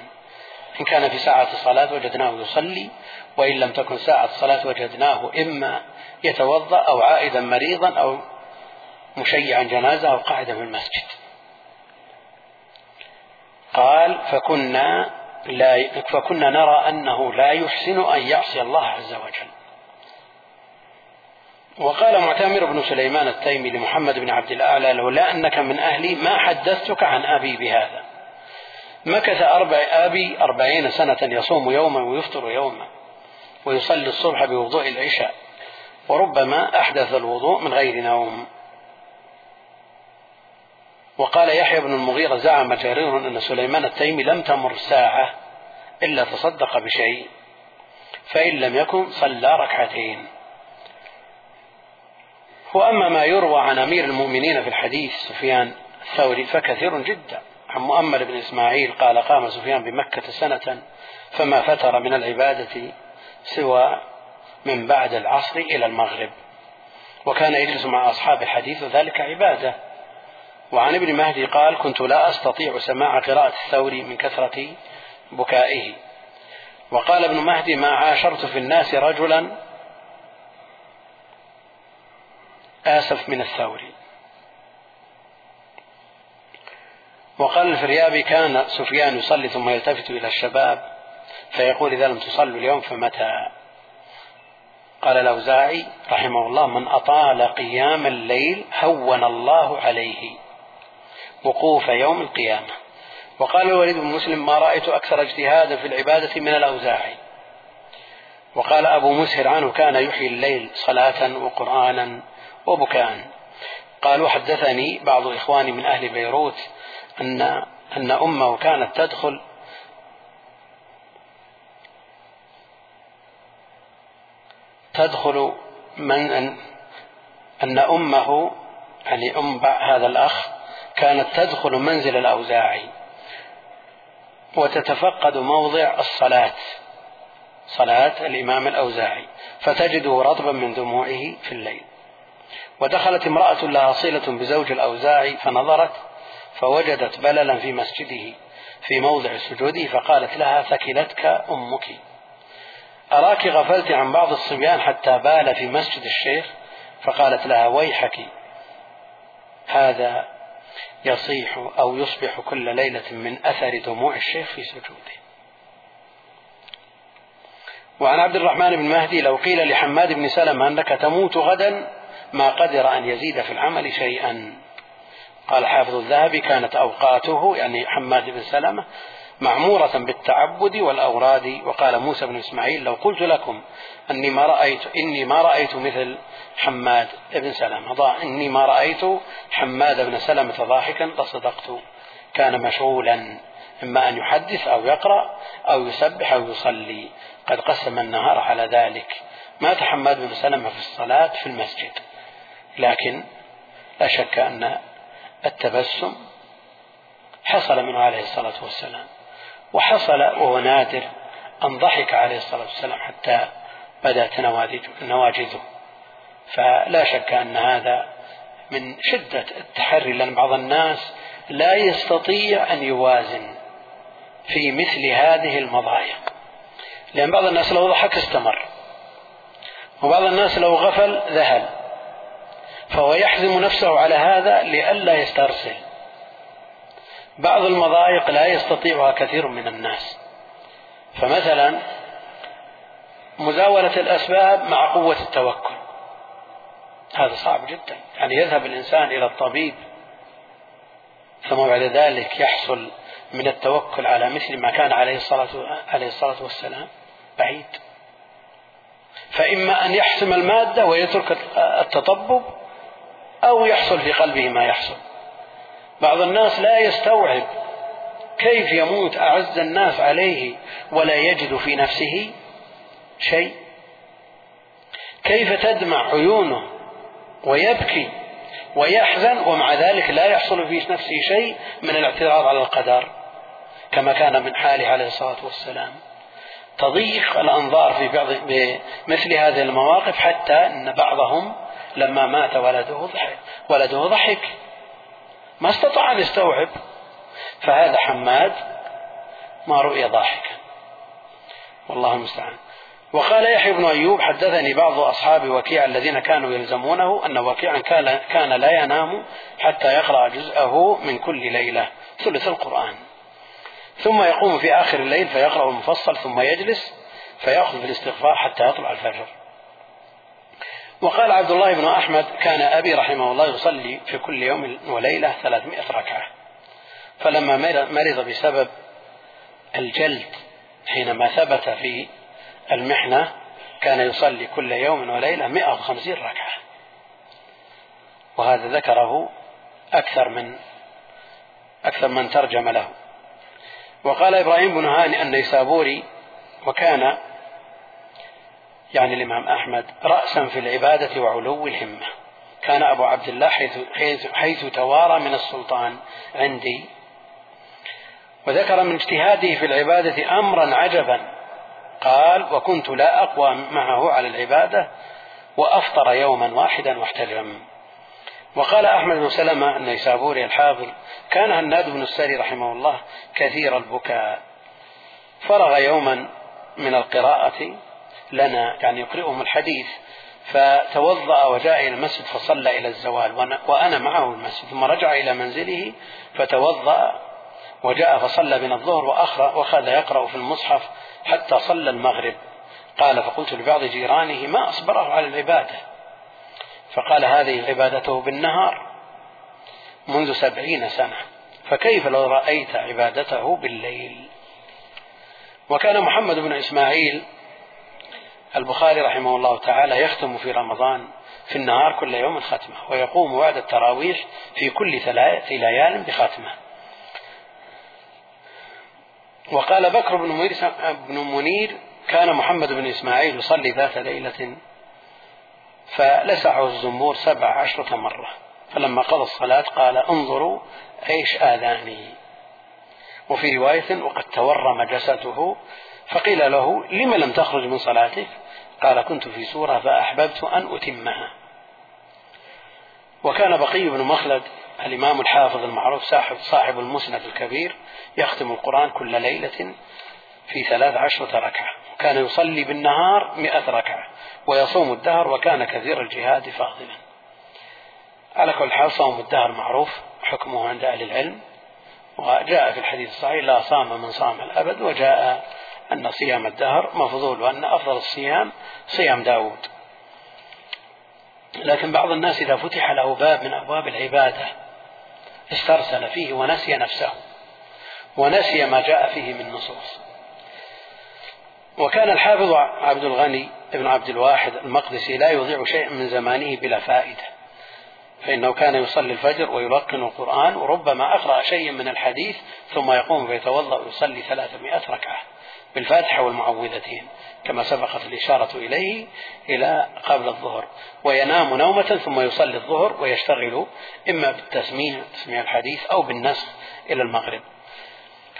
إن كان في ساعة الصلاة وجدناه يصلي وإن لم تكن ساعة الصلاة وجدناه إما يتوضأ أو عائدا مريضا أو مشيعا جنازة أو قاعدا في المسجد. قال فكنا لا فكنا نرى أنه لا يحسن أن يعصي الله عز وجل. وقال معتمر بن سليمان التيمي لمحمد بن عبد الأعلى لولا أنك من أهلي ما حدثتك عن أبي بهذا. مكث أربع أبي أربعين سنة يصوم يوما ويفطر يوما ويصلي الصبح بوضوء العشاء. وربما أحدث الوضوء من غير نوم. وقال يحيى بن المغيرة زعم جرير أن سليمان التيمي لم تمر ساعة إلا تصدق بشيء فإن لم يكن صلى ركعتين. وأما ما يروى عن أمير المؤمنين في الحديث سفيان الثوري فكثير جدا. عن مؤمل بن إسماعيل قال قام سفيان بمكة سنة فما فتر من العبادة سوى من بعد العصر إلى المغرب. وكان يجلس مع أصحاب الحديث وذلك عبادة. وعن ابن مهدي قال كنت لا أستطيع سماع قراءة الثوري من كثرة بكائه. وقال ابن مهدي ما عاشرت في الناس رجلا آسف من الثوري وقال الفريابي كان سفيان يصلي ثم يلتفت إلى الشباب فيقول إذا لم تصلوا اليوم فمتى؟ قال الأوزاعي رحمه الله من أطال قيام الليل هون الله عليه وقوف يوم القيامة. وقال الوليد بن مسلم ما رأيت أكثر اجتهادا في العبادة من الأوزاعي. وقال أبو مسهر عنه كان يحيي الليل صلاة وقرآنا وبكاء. قالوا حدثني بعض إخواني من أهل بيروت أن أن أمه كانت تدخل تدخل من أن, أن أمه يعني أم هذا الأخ كانت تدخل منزل الأوزاعي وتتفقد موضع الصلاة صلاة الإمام الأوزاعي فتجده رطبا من دموعه في الليل. ودخلت امرأة لها صلة بزوج الأوزاعي فنظرت فوجدت بللا في مسجده في موضع سجوده فقالت لها ثكلتك أمك. أراك غفلت عن بعض الصبيان حتى بال في مسجد الشيخ؟ فقالت لها ويحك. هذا يصيح أو يصبح كل ليلة من أثر دموع الشيخ في سجوده. وعن عبد الرحمن بن مهدي لو قيل لحماد بن سلمة أنك تموت غدا ما قدر أن يزيد في العمل شيئا. قال حافظ الذهبي كانت أوقاته يعني حماد بن سلمة معمورة بالتعبد والأوراد وقال موسى بن إسماعيل لو قلت لكم أني ما رأيت إني ما رأيت مثل حماد بن سلمة. إني ما رأيت حماد بن سلمة ضاحكا لصدقت. كان مشغولا إما أن يحدث أو يقرأ أو يسبح أو يصلي. قد قسم النهار على ذلك. مات حماد بن سلمة في الصلاة في المسجد. لكن لا شك أن التبسم حصل منه عليه الصلاة والسلام. وحصل وهو نادر أن ضحك عليه الصلاة والسلام حتى بدأت نواجذه فلا شك أن هذا من شدة التحري لأن بعض الناس لا يستطيع أن يوازن في مثل هذه المضايق. لأن بعض الناس لو ضحك استمر وبعض الناس لو غفل ذهل. فهو يحزم نفسه على هذا لئلا يسترسل. بعض المضايق لا يستطيعها كثير من الناس. فمثلا مزاولة الأسباب مع قوة التوكل. هذا صعب جدا. يعني يذهب الإنسان إلى الطبيب ثم بعد ذلك يحصل من التوكل على مثل ما كان عليه الصلاة عليه الصلاة والسلام بعيد. فإما أن يحسم المادة ويترك التطبب أو يحصل في قلبه ما يحصل. بعض الناس لا يستوعب كيف يموت أعز الناس عليه ولا يجد في نفسه شيء. كيف تدمع عيونه ويبكي ويحزن ومع ذلك لا يحصل في نفسه شيء من الاعتراض على القدر كما كان من حاله عليه الصلاة والسلام. تضيق الأنظار في بعض بمثل هذه المواقف حتى أن بعضهم لما مات ولده ضحك ولده ضحك. ما استطاع أن يستوعب. فهذا حماد ما رؤي ضاحكا. والله المستعان. وقال يحيى بن أيوب حدثني بعض أصحاب وكيع الذين كانوا يلزمونه أن وكيعا كان لا ينام حتى يقرأ جزءه من كل ليلة ثلث القرآن. ثم يقوم في آخر الليل فيقرأ المفصل ثم يجلس فيأخذ في الاستغفار حتى يطلع الفجر. وقال عبد الله بن أحمد كان أبي رحمه الله يصلي في كل يوم وليلة ثلاثمائة ركعة. فلما مرض بسبب الجلد حينما ثبت في المحنة كان يصلي كل يوم وليلة 150 ركعة. وهذا ذكره أكثر من أكثر من ترجم له. وقال إبراهيم بن هاني النيسابوري وكان يعني الإمام أحمد رأسا في العبادة وعلو الهمة. كان أبو عبد الله حيث, حيث, حيث توارى من السلطان عندي. وذكر من اجتهاده في العبادة أمرا عجبا. قال وكنت لا أقوى معه على العبادة وأفطر يوما واحدا واحتجم وقال أحمد بن سلمة النيسابوري الحافظ كان هناد بن السري رحمه الله كثير البكاء. فرغ يوما من القراءة لنا يعني يقرئهم الحديث. فتوضأ وجاء إلى المسجد فصلى إلى الزوال وأنا معه المسجد ثم رجع إلى منزله فتوضأ وجاء فصلى بنا الظهر وأخذ يقرأ في المصحف حتى صلى المغرب. قال فقلت لبعض جيرانه ما أصبره على العبادة؟ فقال هذه عبادته بالنهار منذ سبعين سنة فكيف لو رأيت عبادته بالليل؟ وكان محمد بن إسماعيل البخاري رحمه الله تعالى يختم في رمضان في النهار كل يوم ختمة ويقوم بعد التراويح في كل ثلاث ليال بختمة. وقال بكر بن بن منير كان محمد بن إسماعيل يصلي ذات ليلة فلسعه الزنبور سبع عشرة مرة فلما قضى الصلاة قال انظروا إيش آذاني. وفي رواية وقد تورم جسده فقيل له لم لم تخرج من صلاتك؟ قال كنت في سورة فأحببت أن أتمها. وكان بقي بن مخلد الإمام الحافظ المعروف صاحب, صاحب المسند الكبير يختم القرآن كل ليلة في ثلاث عشرة ركعة وكان يصلي بالنهار مئة ركعة ويصوم الدهر وكان كثير الجهاد فاضلا. على كل حال صوم الدهر معروف حكمه عند أهل العلم وجاء في الحديث الصحيح لا صام من صام الأبد وجاء أن صيام الدهر مفضول وأن أفضل الصيام صيام داود. لكن بعض الناس إذا فتح له باب من أبواب العبادة استرسل فيه ونسي نفسه ونسي ما جاء فيه من نصوص. وكان الحافظ عبد الغني بن عبد الواحد المقدسي لا يضيع شيئا من زمانه بلا فائدة. فإنه كان يصلي الفجر ويلقن القرآن وربما أقرأ شيئا من الحديث ثم يقوم فيتوضأ ويصلي ثلاثمائة ركعة. بالفاتحة والمعوذتين كما سبقت الإشارة إليه إلى قبل الظهر. وينام نومة ثم يصلي الظهر ويشتغل إما بالتسميع تسميع الحديث أو بالنسخ إلى المغرب.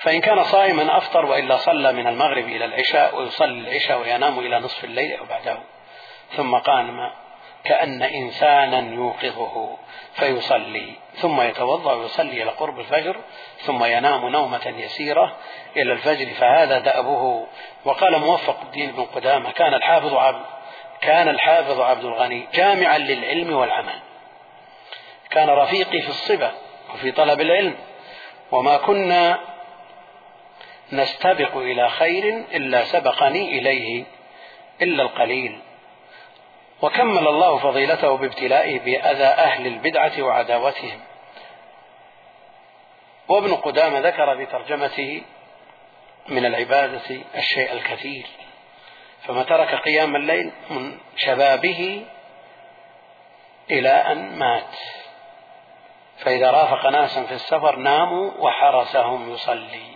فإن كان صائما أفطر وإلا صلى من المغرب إلى العشاء ويصلي العشاء وينام إلى نصف الليل أو بعده. ثم قام كأن إنسانا يوقظه فيصلي ثم يتوضأ ويصلي إلى قرب الفجر ثم ينام نومة يسيرة إلى الفجر فهذا دأبه. وقال موفق الدين بن قدامة كان الحافظ عبد كان الحافظ عبد الغني جامعا للعلم والعمل. كان رفيقي في الصبا وفي طلب العلم. وما كنا نستبق إلى خير إلا سبقني إليه إلا القليل. وكمل الله فضيلته بابتلائه بأذى أهل البدعة وعداوتهم. وابن قدامة ذكر في ترجمته من العبادة الشيء الكثير فما ترك قيام الليل من شبابه إلى أن مات. فإذا رافق ناسا في السفر ناموا وحرسهم يصلي.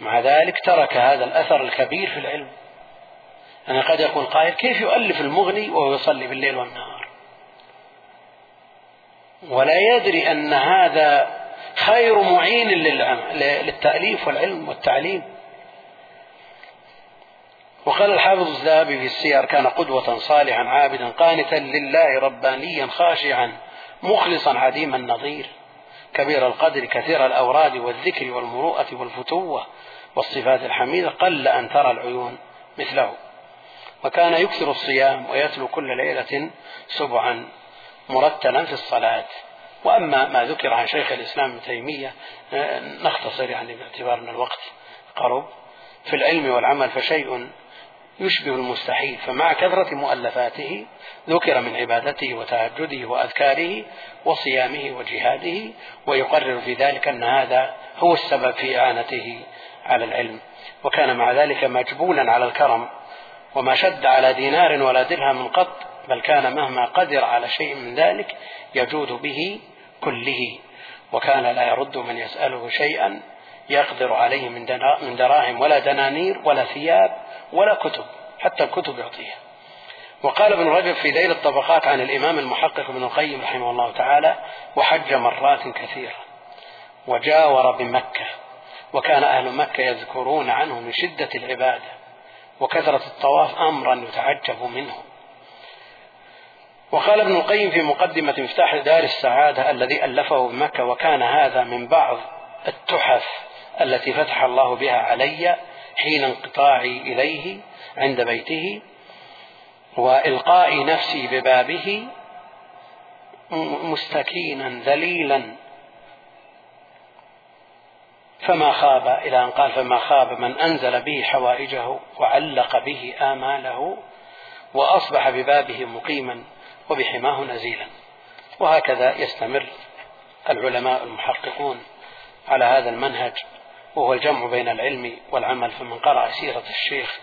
مع ذلك ترك هذا الأثر الكبير في العلم. أنا قد يقول قائل كيف يؤلف المغني وهو يصلي بالليل والنهار؟ ولا يدري أن هذا خير معين للتأليف والعلم والتعليم. وقال الحافظ الذهبي في السير كان قدوة صالحا عابدا قانتا لله ربانيا خاشعا مخلصا عديم النظير. كبير القدر كثير الأوراد والذكر والمروءة والفتوة والصفات الحميدة قل أن ترى العيون مثله. وكان يكثر الصيام ويتلو كل ليلة سبعا مرتلا في الصلاة. وأما ما ذكر عن شيخ الإسلام ابن تيمية نختصر يعني باعتبار أن الوقت قرب. في العلم والعمل فشيء يشبه المستحيل فمع كثرة مؤلفاته ذكر من عبادته وتهجده وأذكاره وصيامه وجهاده ويقرر في ذلك أن هذا هو السبب في إعانته على العلم. وكان مع ذلك مجبولا على الكرم وما شد على دينار ولا درهم قط بل كان مهما قدر على شيء من ذلك يجود به كله. وكان لا يرد من يسأله شيئا يقدر عليه من دراهم ولا دنانير ولا ثياب ولا كتب حتى الكتب يعطيها وقال ابن رجب في ذيل الطبقات عن الإمام المحقق ابن القيم رحمه الله تعالى وحج مرات كثيرة وجاور بمكة وكان أهل مكة يذكرون عنه من شدة العبادة وكثرة الطواف أمرا يتعجب منه. وقال ابن القيم في مقدمة مفتاح دار السعادة الذي ألفه بمكة وكان هذا من بعض التحف التي فتح الله بها علي حين انقطاعي إليه عند بيته وإلقاء نفسي ببابه مستكينا ذليلا فما خاب إلى أن قال فما خاب من أنزل به حوائجه وعلق به آماله وأصبح ببابه مقيما وبحماه نزيلا. وهكذا يستمر العلماء المحققون على هذا المنهج وهو الجمع بين العلم والعمل. فمن قرأ سيرة الشيخ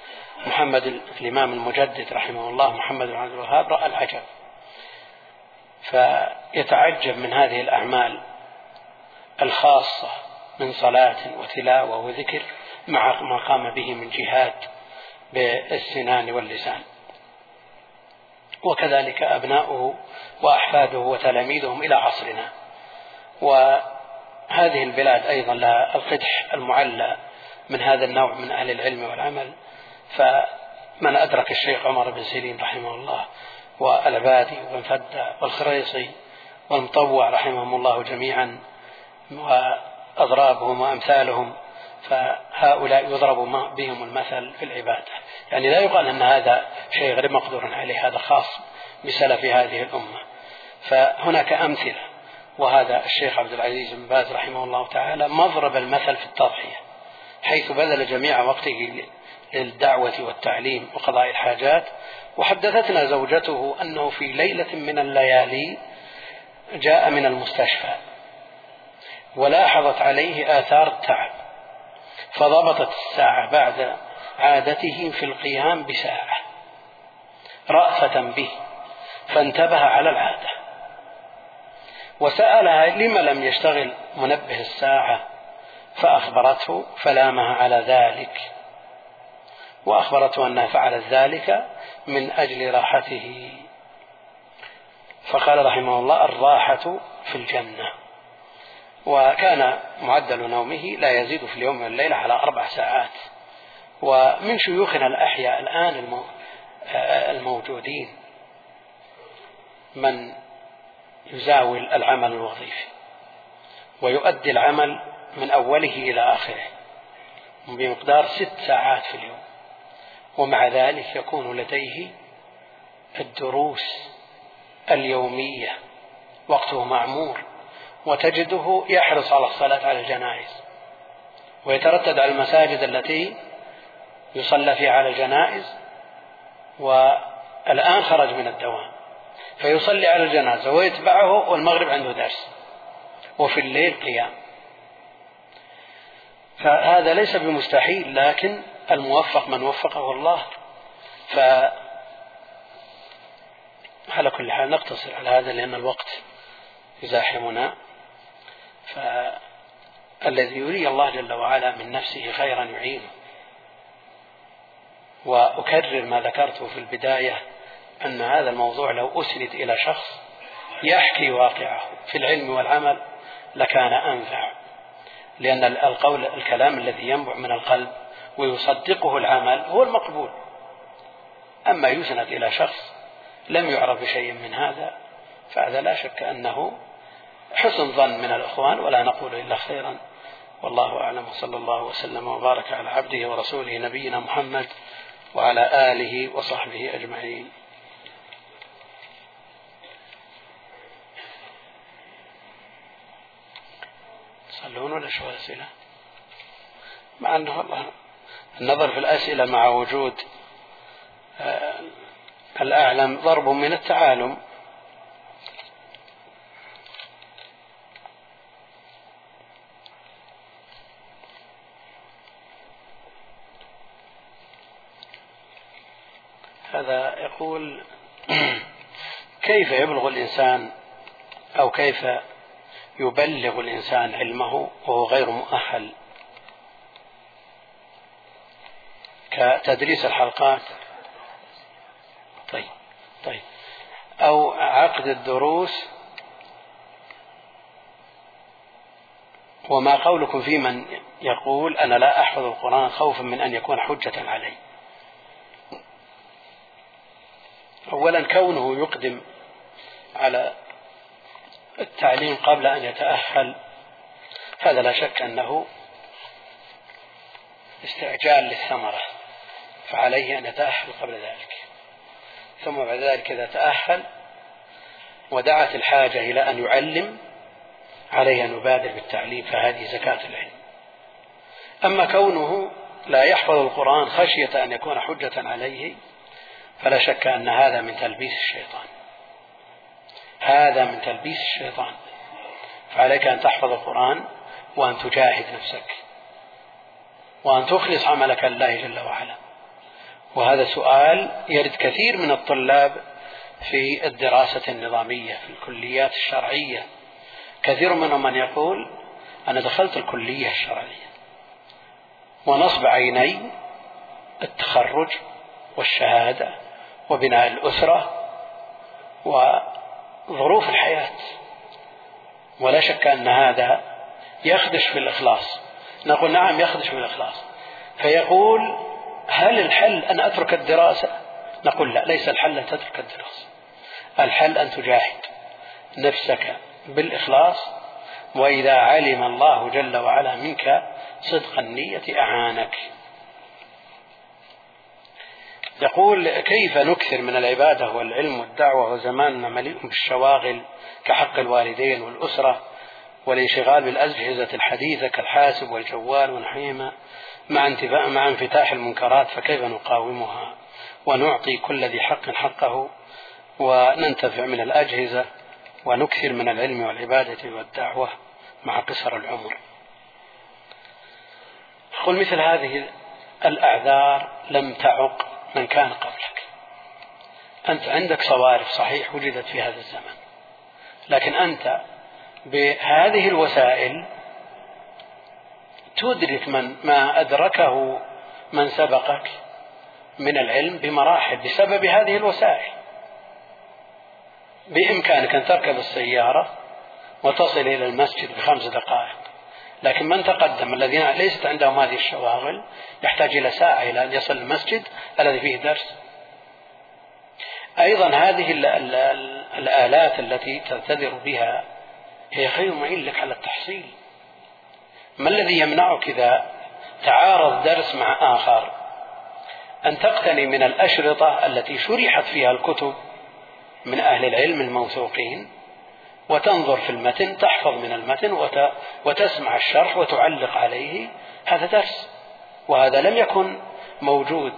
محمد الإمام المجدد رحمه الله محمد بن عبد الوهاب رأى العجب. فيتعجب من هذه الأعمال الخاصة من صلاة وتلاوة وذكر مع ما قام به من جهاد بالسنان واللسان. وكذلك أبناؤه وأحفاده وتلاميذهم إلى عصرنا. وهذه البلاد أيضا لها القدح المعلى من هذا النوع من أهل العلم والعمل. فمن أدرك الشيخ عمر بن سيرين رحمه الله والعبادي وبن فدة والخريصي والمطوع رحمهم الله جميعا وأضرابهم وأمثالهم فهؤلاء يضرب بهم المثل في العبادة. يعني لا يقال أن هذا شيء غير مقدور عليه هذا خاص بسلف هذه الأمة. فهناك أمثلة وهذا الشيخ عبد العزيز بن باز رحمه الله تعالى مضرب المثل في التضحية حيث بذل جميع وقته للدعوة والتعليم وقضاء الحاجات. وحدثتنا زوجته أنه في ليلة من الليالي جاء من المستشفى. ولاحظت عليه آثار التعب فضبطت الساعة بعد عادته في القيام بساعة رأفة به فانتبه على العادة. وسألها لم لم يشتغل منبه الساعة؟ فأخبرته فلامها على ذلك. وأخبرته أنها فعلت ذلك من أجل راحته. فقال رحمه الله الراحة في الجنة. وكان معدل نومه لا يزيد في اليوم والليلة على أربع ساعات. ومن شيوخنا الأحياء الآن الموجودين من يزاول العمل الوظيفي ويؤدي العمل من أوله إلى آخره بمقدار ست ساعات في اليوم. ومع ذلك يكون لديه الدروس اليومية وقته معمور. وتجده يحرص على الصلاة على الجنائز ويتردد على المساجد التي يصلى فيها على الجنائز الآن خرج من الدوام فيصلي على الجنازة ويتبعه والمغرب عنده درس وفي الليل قيام. فهذا ليس بمستحيل لكن الموفق من وفقه الله. ف على كل حال نقتصر على هذا لأن الوقت يزاحمنا. فالذي يري الله جل وعلا من نفسه خيرا يعينه. وأكرر ما ذكرته في البداية أن هذا الموضوع لو أسند إلى شخص يحكي واقعه في العلم والعمل لكان أنفع لأن القول الكلام الذي ينبع من القلب ويصدقه العمل هو المقبول. أما يسند إلى شخص لم يعرف بشيء من هذا فهذا لا شك أنه حسن ظن من الإخوان ولا نقول إلا خيرا. والله أعلم وصلى الله وسلم وبارك على عبده ورسوله نبينا محمد وعلى آله وصحبه أجمعين. تصلون ولا شو أسئلة؟ مع أنه والله النظر في الأسئلة مع وجود آه، الأعلم ضرب من التعالم هذا يقول كيف يبلغ الإنسان أو كيف يبلغ الإنسان علمه وهو غير مؤهل؟ كتدريس الحلقات. طيب طيب. أو عقد الدروس. وما قولكم في من يقول أنا لا أحفظ القرآن خوفا من أن يكون حجة علي. أولا كونه يقدم على التعليم قبل أن يتأهل. هذا لا شك أنه استعجال للثمرة فعليه أن يتأهل قبل ذلك. ثم بعد ذلك إذا تأهل ودعت الحاجة إلى أن يعلم عليه أن يبادر بالتعليم فهذه زكاة العلم. أما كونه لا يحفظ القرآن خشية أن يكون حجة عليه فلا شك أن هذا من تلبيس الشيطان. هذا من تلبيس الشيطان. فعليك أن تحفظ القرآن وأن تجاهد نفسك وأن تخلص عملك لله جل وعلا. وهذا سؤال يرد كثير من الطلاب في الدراسة النظامية في الكليات الشرعية. كثير منهم من يقول أنا دخلت الكلية الشرعية ونصب عيني التخرج والشهادة وبناء الأسرة وظروف الحياة. ولا شك أن هذا يخدش في الإخلاص نقول نعم يخدش في الإخلاص فيقول هل الحل أن أترك الدراسة؟ نقول لا ليس الحل أن تترك الدراسة. الحل أن تجاهد نفسك بالإخلاص. وإذا علم الله جل وعلا منك صدق النية أعانك. يقول كيف نكثر من العبادة والعلم والدعوة وزماننا مليء بالشواغل كحق الوالدين والأسرة والانشغال بالأجهزة الحديثة كالحاسب والجوال ونحوهما مع انتفاء مع انفتاح المنكرات فكيف نقاومها ونعطي كل ذي حق حقه وننتفع من الأجهزة ونكثر من العلم والعبادة والدعوة مع قصر العمر. قل مثل هذه الأعذار لم تعق من كان قبلك. أنت عندك صوارف صحيح وجدت في هذا الزمن. لكن أنت بهذه الوسائل تدرك من ما أدركه من سبقك من العلم بمراحل بسبب هذه الوسائل. بإمكانك أن تركب السيارة وتصل إلى المسجد بخمس دقائق. لكن من تقدم الذين ليست عندهم هذه الشواغل يحتاج إلى ساعة إلى أن يصل المسجد الذي فيه درس. أيضا هذه الآلات التي تعتذر بها هي خير معين لك على التحصيل. ما الذي يمنعك إذا تعارض درس مع آخر؟ أن تقتني من الأشرطة التي شرحت فيها الكتب من أهل العلم الموثوقين وتنظر في المتن تحفظ من المتن وتسمع الشرح وتعلق عليه هذا درس. وهذا لم يكن موجود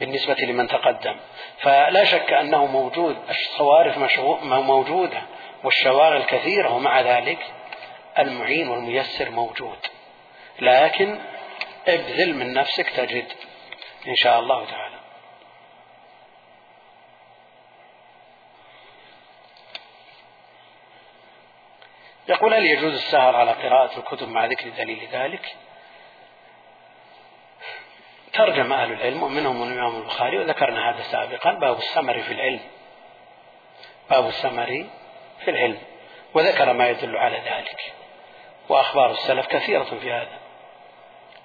بالنسبة لمن تقدم. فلا شك أنه موجود الصوارف موجودة والشواغل كثيرة ومع ذلك المعين والميسر موجود. لكن ابذل من نفسك تجد إن شاء الله تعالى. يقول هل يجوز السهر على قراءة الكتب مع ذكر دليل ذلك؟ ترجم أهل العلم ومنهم الإمام البخاري وذكرنا هذا سابقا باب السمر في العلم. باب السمر في العلم وذكر ما يدل على ذلك. وأخبار السلف كثيرة في هذا.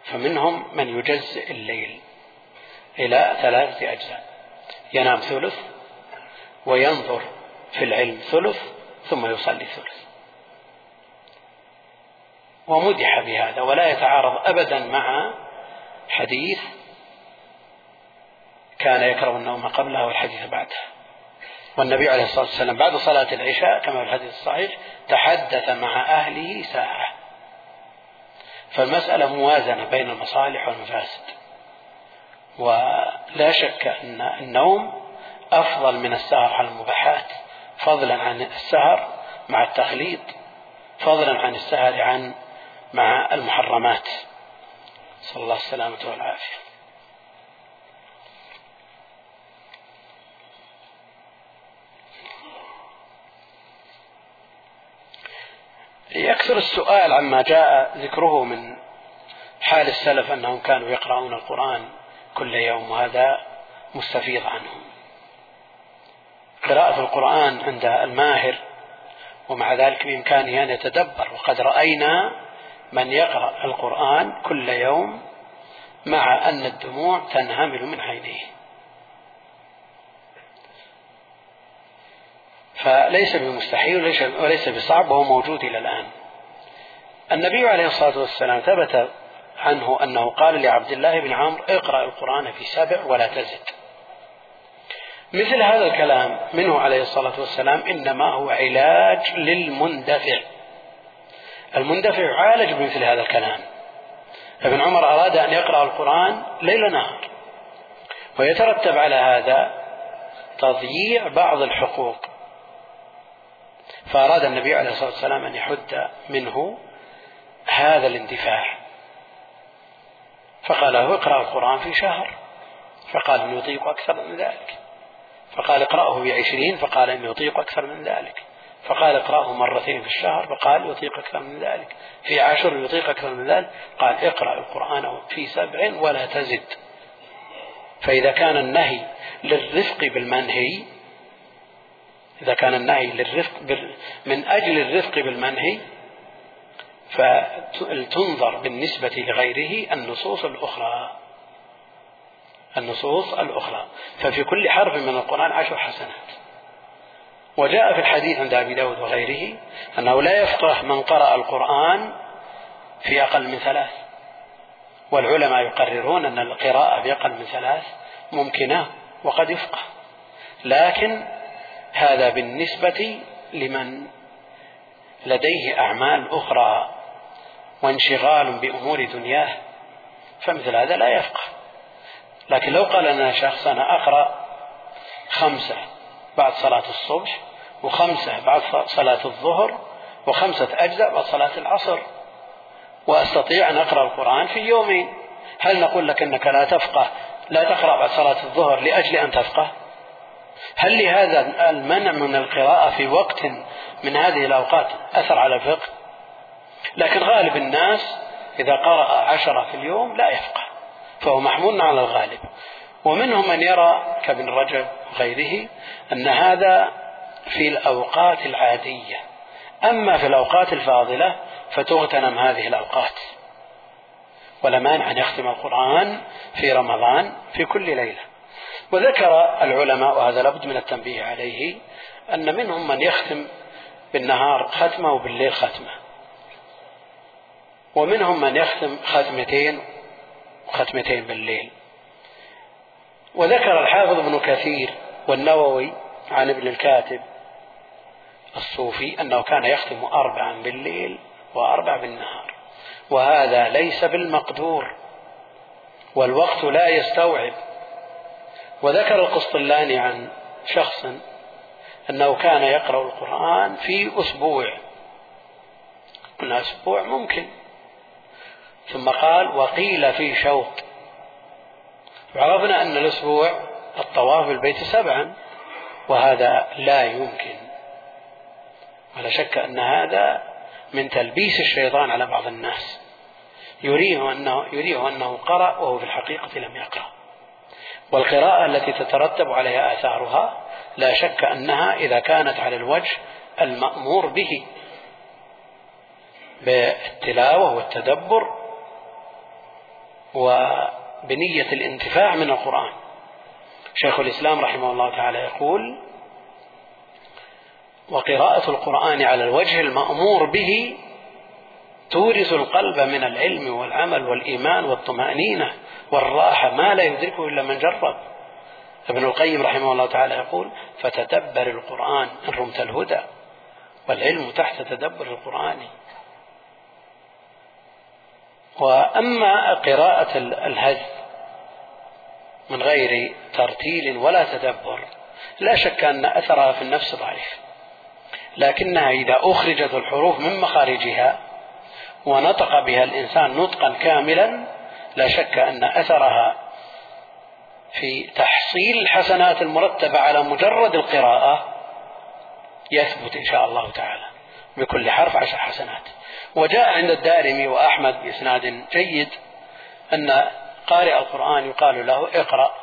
فمنهم من يجزئ الليل إلى ثلاثة أجزاء. ينام ثلث وينظر في العلم ثلث ثم يصلي ثلث. ومدح بهذا ولا يتعارض أبدا مع حديث كان يكره النوم قبلها والحديث بعدها والنبي عليه الصلاة والسلام بعد صلاة العشاء كما في الحديث الصحيح تحدث مع أهله ساعة. فالمسألة موازنة بين المصالح والمفاسد. ولا شك أن النوم أفضل من السهر على المباحات. فضلا عن السهر مع التخليط فضلا عن السهر عن مع المحرمات. صلى الله السلامة والعافية يكثر السؤال عما جاء ذكره من حال السلف أنهم كانوا يقرؤون القرآن كل يوم وهذا مستفيض عنهم. قراءة القرآن عند الماهر ومع ذلك بإمكانه أن يتدبر. وقد رأينا من يقرأ القرآن كل يوم مع أن الدموع تنهمل من عينيه. فليس بمستحيل وليس بصعب وهو موجود إلى الآن. النبي عليه الصلاة والسلام ثبت عنه أنه قال لعبد الله بن عمرو اقرأ القرآن في سبع ولا تزد. مثل هذا الكلام منه عليه الصلاة والسلام إنما هو علاج للمندفع. المندفع يعالج بمثل هذا الكلام. ابن عمر أراد أن يقرأ القرآن ليل نهار ويترتب على هذا تضييع بعض الحقوق. فأراد النبي عليه الصلاة والسلام أن يحد منه هذا الاندفاع. فقال له اقرأ القرآن في شهر. فقال إني يطيق أكثر من ذلك. فقال اقرأه بعشرين. فقال إني يطيق أكثر من ذلك. فقال اقرأه مرتين في الشهر فقال يطيق أكثر من ذلك. في عشر يطيق أكثر من ذلك. قال اقرأ القرآن في سبع ولا تزد. فإذا كان النهي للرفق بالمنهي إذا كان النهي للرفق من أجل الرفق بالمنهي فلتنظر بالنسبة لغيره النصوص الأخرى. النصوص الأخرى. ففي كل حرف من القرآن عشر حسنات. وجاء في الحديث عند أبي داود وغيره أنه لا يفقه من قرأ القرآن في أقل من ثلاث والعلماء يقررون أن القراءة في أقل من ثلاث ممكنة وقد يفقه. لكن هذا بالنسبة لمن لديه أعمال أخرى وانشغال بأمور دنياه فمثل هذا لا يفقه. لكن لو قال لنا شخص أنا أقرأ خمسة بعد صلاة الصبح وخمسة بعد صلاة الظهر وخمسة أجزاء بعد صلاة العصر. وأستطيع أن أقرأ القرآن في يومين. هل نقول لك أنك لا تفقه؟ لا تقرأ بعد صلاة الظهر لأجل أن تفقه؟ هل لهذا المنع من القراءة في وقت من هذه الأوقات أثر على الفقه؟ لكن غالب الناس إذا قرأ عشرة في اليوم لا يفقه فهو محمول على الغالب. ومنهم من يرى كابن رجب وغيره أن هذا في الأوقات العادية. أما في الأوقات الفاضلة فتغتنم هذه الأوقات. ولا مانع أن يختم القرآن في رمضان في كل ليلة. وذكر العلماء وهذا لابد من التنبيه عليه أن منهم من يختم بالنهار ختمة وبالليل ختمة. ومنهم من يختم ختمتين وختمتين بالليل. وذكر الحافظ ابن كثير والنووي عن ابن الكاتب الصوفي أنه كان يختم أربعا بالليل وأربع بالنهار وهذا ليس بالمقدور والوقت لا يستوعب. وذكر القسطلاني عن شخص أنه كان يقرأ القرآن في أسبوع. قلنا أسبوع ممكن. ثم قال وقيل في شوط وعرفنا أن الأسبوع الطواف بالبيت سبعا وهذا لا يمكن. ولا شك أن هذا من تلبيس الشيطان على بعض الناس. يريه أنه, يريه أنه قرأ وهو في الحقيقة لم يقرأ. والقراءة التي تترتب عليها آثارها لا شك أنها إذا كانت على الوجه المأمور به. بالتلاوة والتدبر وبنية الانتفاع من القرآن. شيخ الإسلام رحمه الله تعالى يقول وقراءة القرآن على الوجه المأمور به تورث القلب من العلم والعمل والإيمان والطمأنينة والراحة ما لا يدركه إلا من جرب. ابن القيم رحمه الله تعالى يقول فتدبر القرآن إن رمت الهدى والعلم تحت تدبر القرآن. وأما قراءة الهز من غير ترتيل ولا تدبر لا شك أن أثرها في النفس ضعيف. لكنها إذا أخرجت الحروف من مخارجها ونطق بها الإنسان نطقا كاملا لا شك أن أثرها في تحصيل الحسنات المرتبة على مجرد القراءة يثبت إن شاء الله تعالى بكل حرف عشر حسنات. وجاء عند الدارمي وأحمد بإسناد جيد أن قارئ القرآن يقال له اقرأ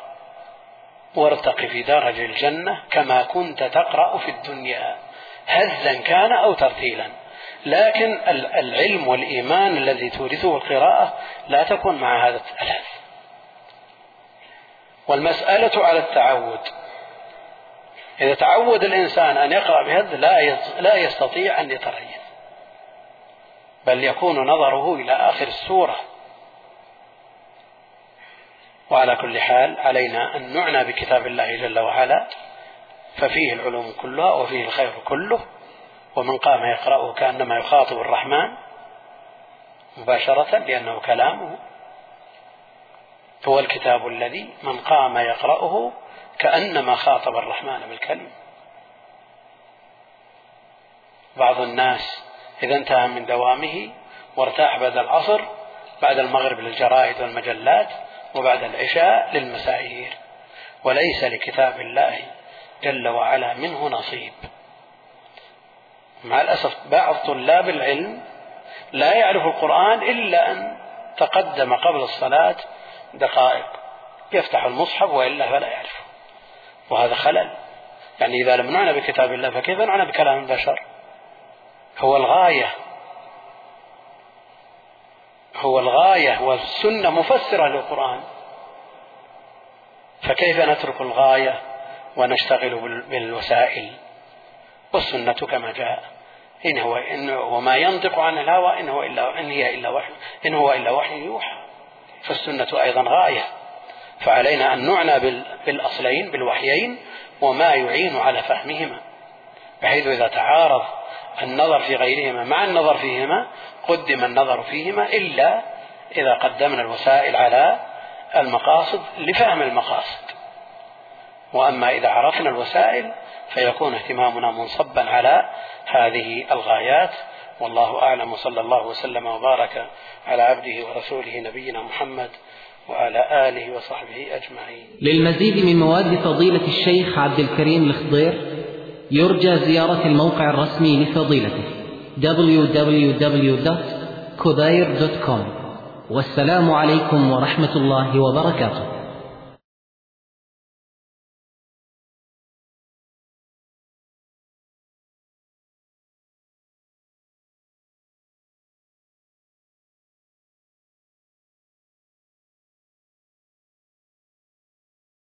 وارتق في درج الجنة كما كنت تقرأ في الدنيا. هزا كان أو ترتيلا. لكن العلم والإيمان الذي تورثه القراءة لا تكون مع هذا الهز والمسألة على التعود. إذا تعود الإنسان أن يقرأ بهذا لا لا يستطيع أن يتريث. بل يكون نظره إلى آخر السورة. وعلى كل حال علينا أن نعنى بكتاب الله جل وعلا. ففيه العلوم كلها وفيه الخير كله ومن قام يقرأه كأنما يخاطب الرحمن مباشرة لأنه كلامه هو الكتاب الذي من قام يقرأه كأنما خاطب الرحمن بالكلم بعض الناس إذا انتهى من دوامه وارتاح بعد العصر بعد المغرب للجرائد والمجلات وبعد العشاء للمسايير. وليس لكتاب الله جل وعلا منه نصيب. مع الأسف بعض طلاب العلم لا يعرف القرآن إلا أن تقدم قبل الصلاة دقائق يفتح المصحف وإلا فلا يعرفه. وهذا خلل. يعني إذا لم نعنى بكتاب الله فكيف نعنى بكلام البشر؟ هو الغاية. هو الغاية والسنة مفسرة للقرآن. فكيف نترك الغاية؟ ونشتغل بالوسائل. والسنة كما جاء. إن هو إن وما ينطق عن الهوى إن هو إلا إن هي إلا وحي إن هو إلا وحي يوحى. فالسنة أيضا غاية. فعلينا أن نعنى بالأصلين بالوحيين وما يعين على فهمهما. بحيث إذا تعارض النظر في غيرهما مع النظر فيهما قدم النظر فيهما إلا إذا قدمنا الوسائل على المقاصد لفهم المقاصد. وأما إذا عرفنا الوسائل فيكون اهتمامنا منصبا على هذه الغايات. والله أعلم. وصلى الله وسلم وبارك على عبده ورسوله نبينا محمد وعلى آله وصحبه أجمعين. للمزيد من مواد فضيلة الشيخ عبد الكريم الخضير يرجى زيارة الموقع الرسمي لفضيلته www.kudair.com والسلام عليكم ورحمة الله وبركاته.